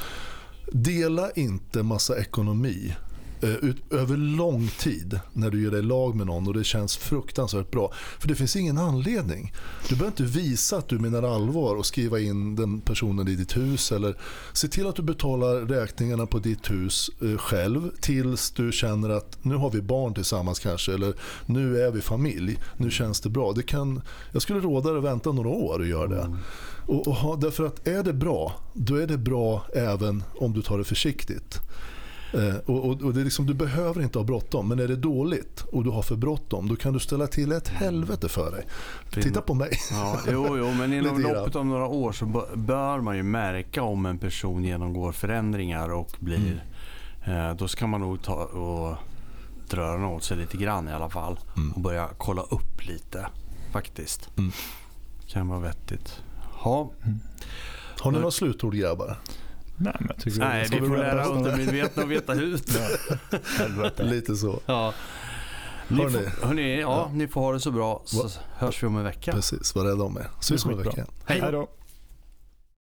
Dela inte massa ekonomi ut, över lång tid när du gör dig lag med någon och det känns fruktansvärt bra. För det finns ingen anledning. Du behöver inte visa att du menar allvar och skriva in den personen i ditt hus. Eller se till att du betalar räkningarna på ditt hus eh, själv tills du känner att nu har vi barn tillsammans kanske. Eller nu är vi familj. Nu känns det bra. Det kan, jag skulle råda dig att vänta några år och göra det. Och, och ha, därför att är det bra, då är det bra även om du tar det försiktigt. Eh, och, och, och det är liksom, du behöver inte ha bråttom, men är det dåligt och du har för bråttom, då kan du ställa till ett helvete för dig. Titta på mig. Ja, jo, jo, men [LAUGHS] inom loppet av några år så bö- bör man ju märka om en person genomgår förändringar och blir... Mm. Eh, då ska man nog ta och dra öronen åt sig lite grann i alla fall. Mm. Och börja kolla upp lite faktiskt. Mm. Kan vara vettigt. Ja, Har ni några slutord grabbar? Nej, men jag tycker nej, vi får lära undermedvetna att veta ut. Helvete. Lite så. Ja. Ni, Hörni. får, hörni, ja, ni får ha det så bra så hörs vi om en vecka. Precis, var rädda om er. Ses om en vecka. Hej då.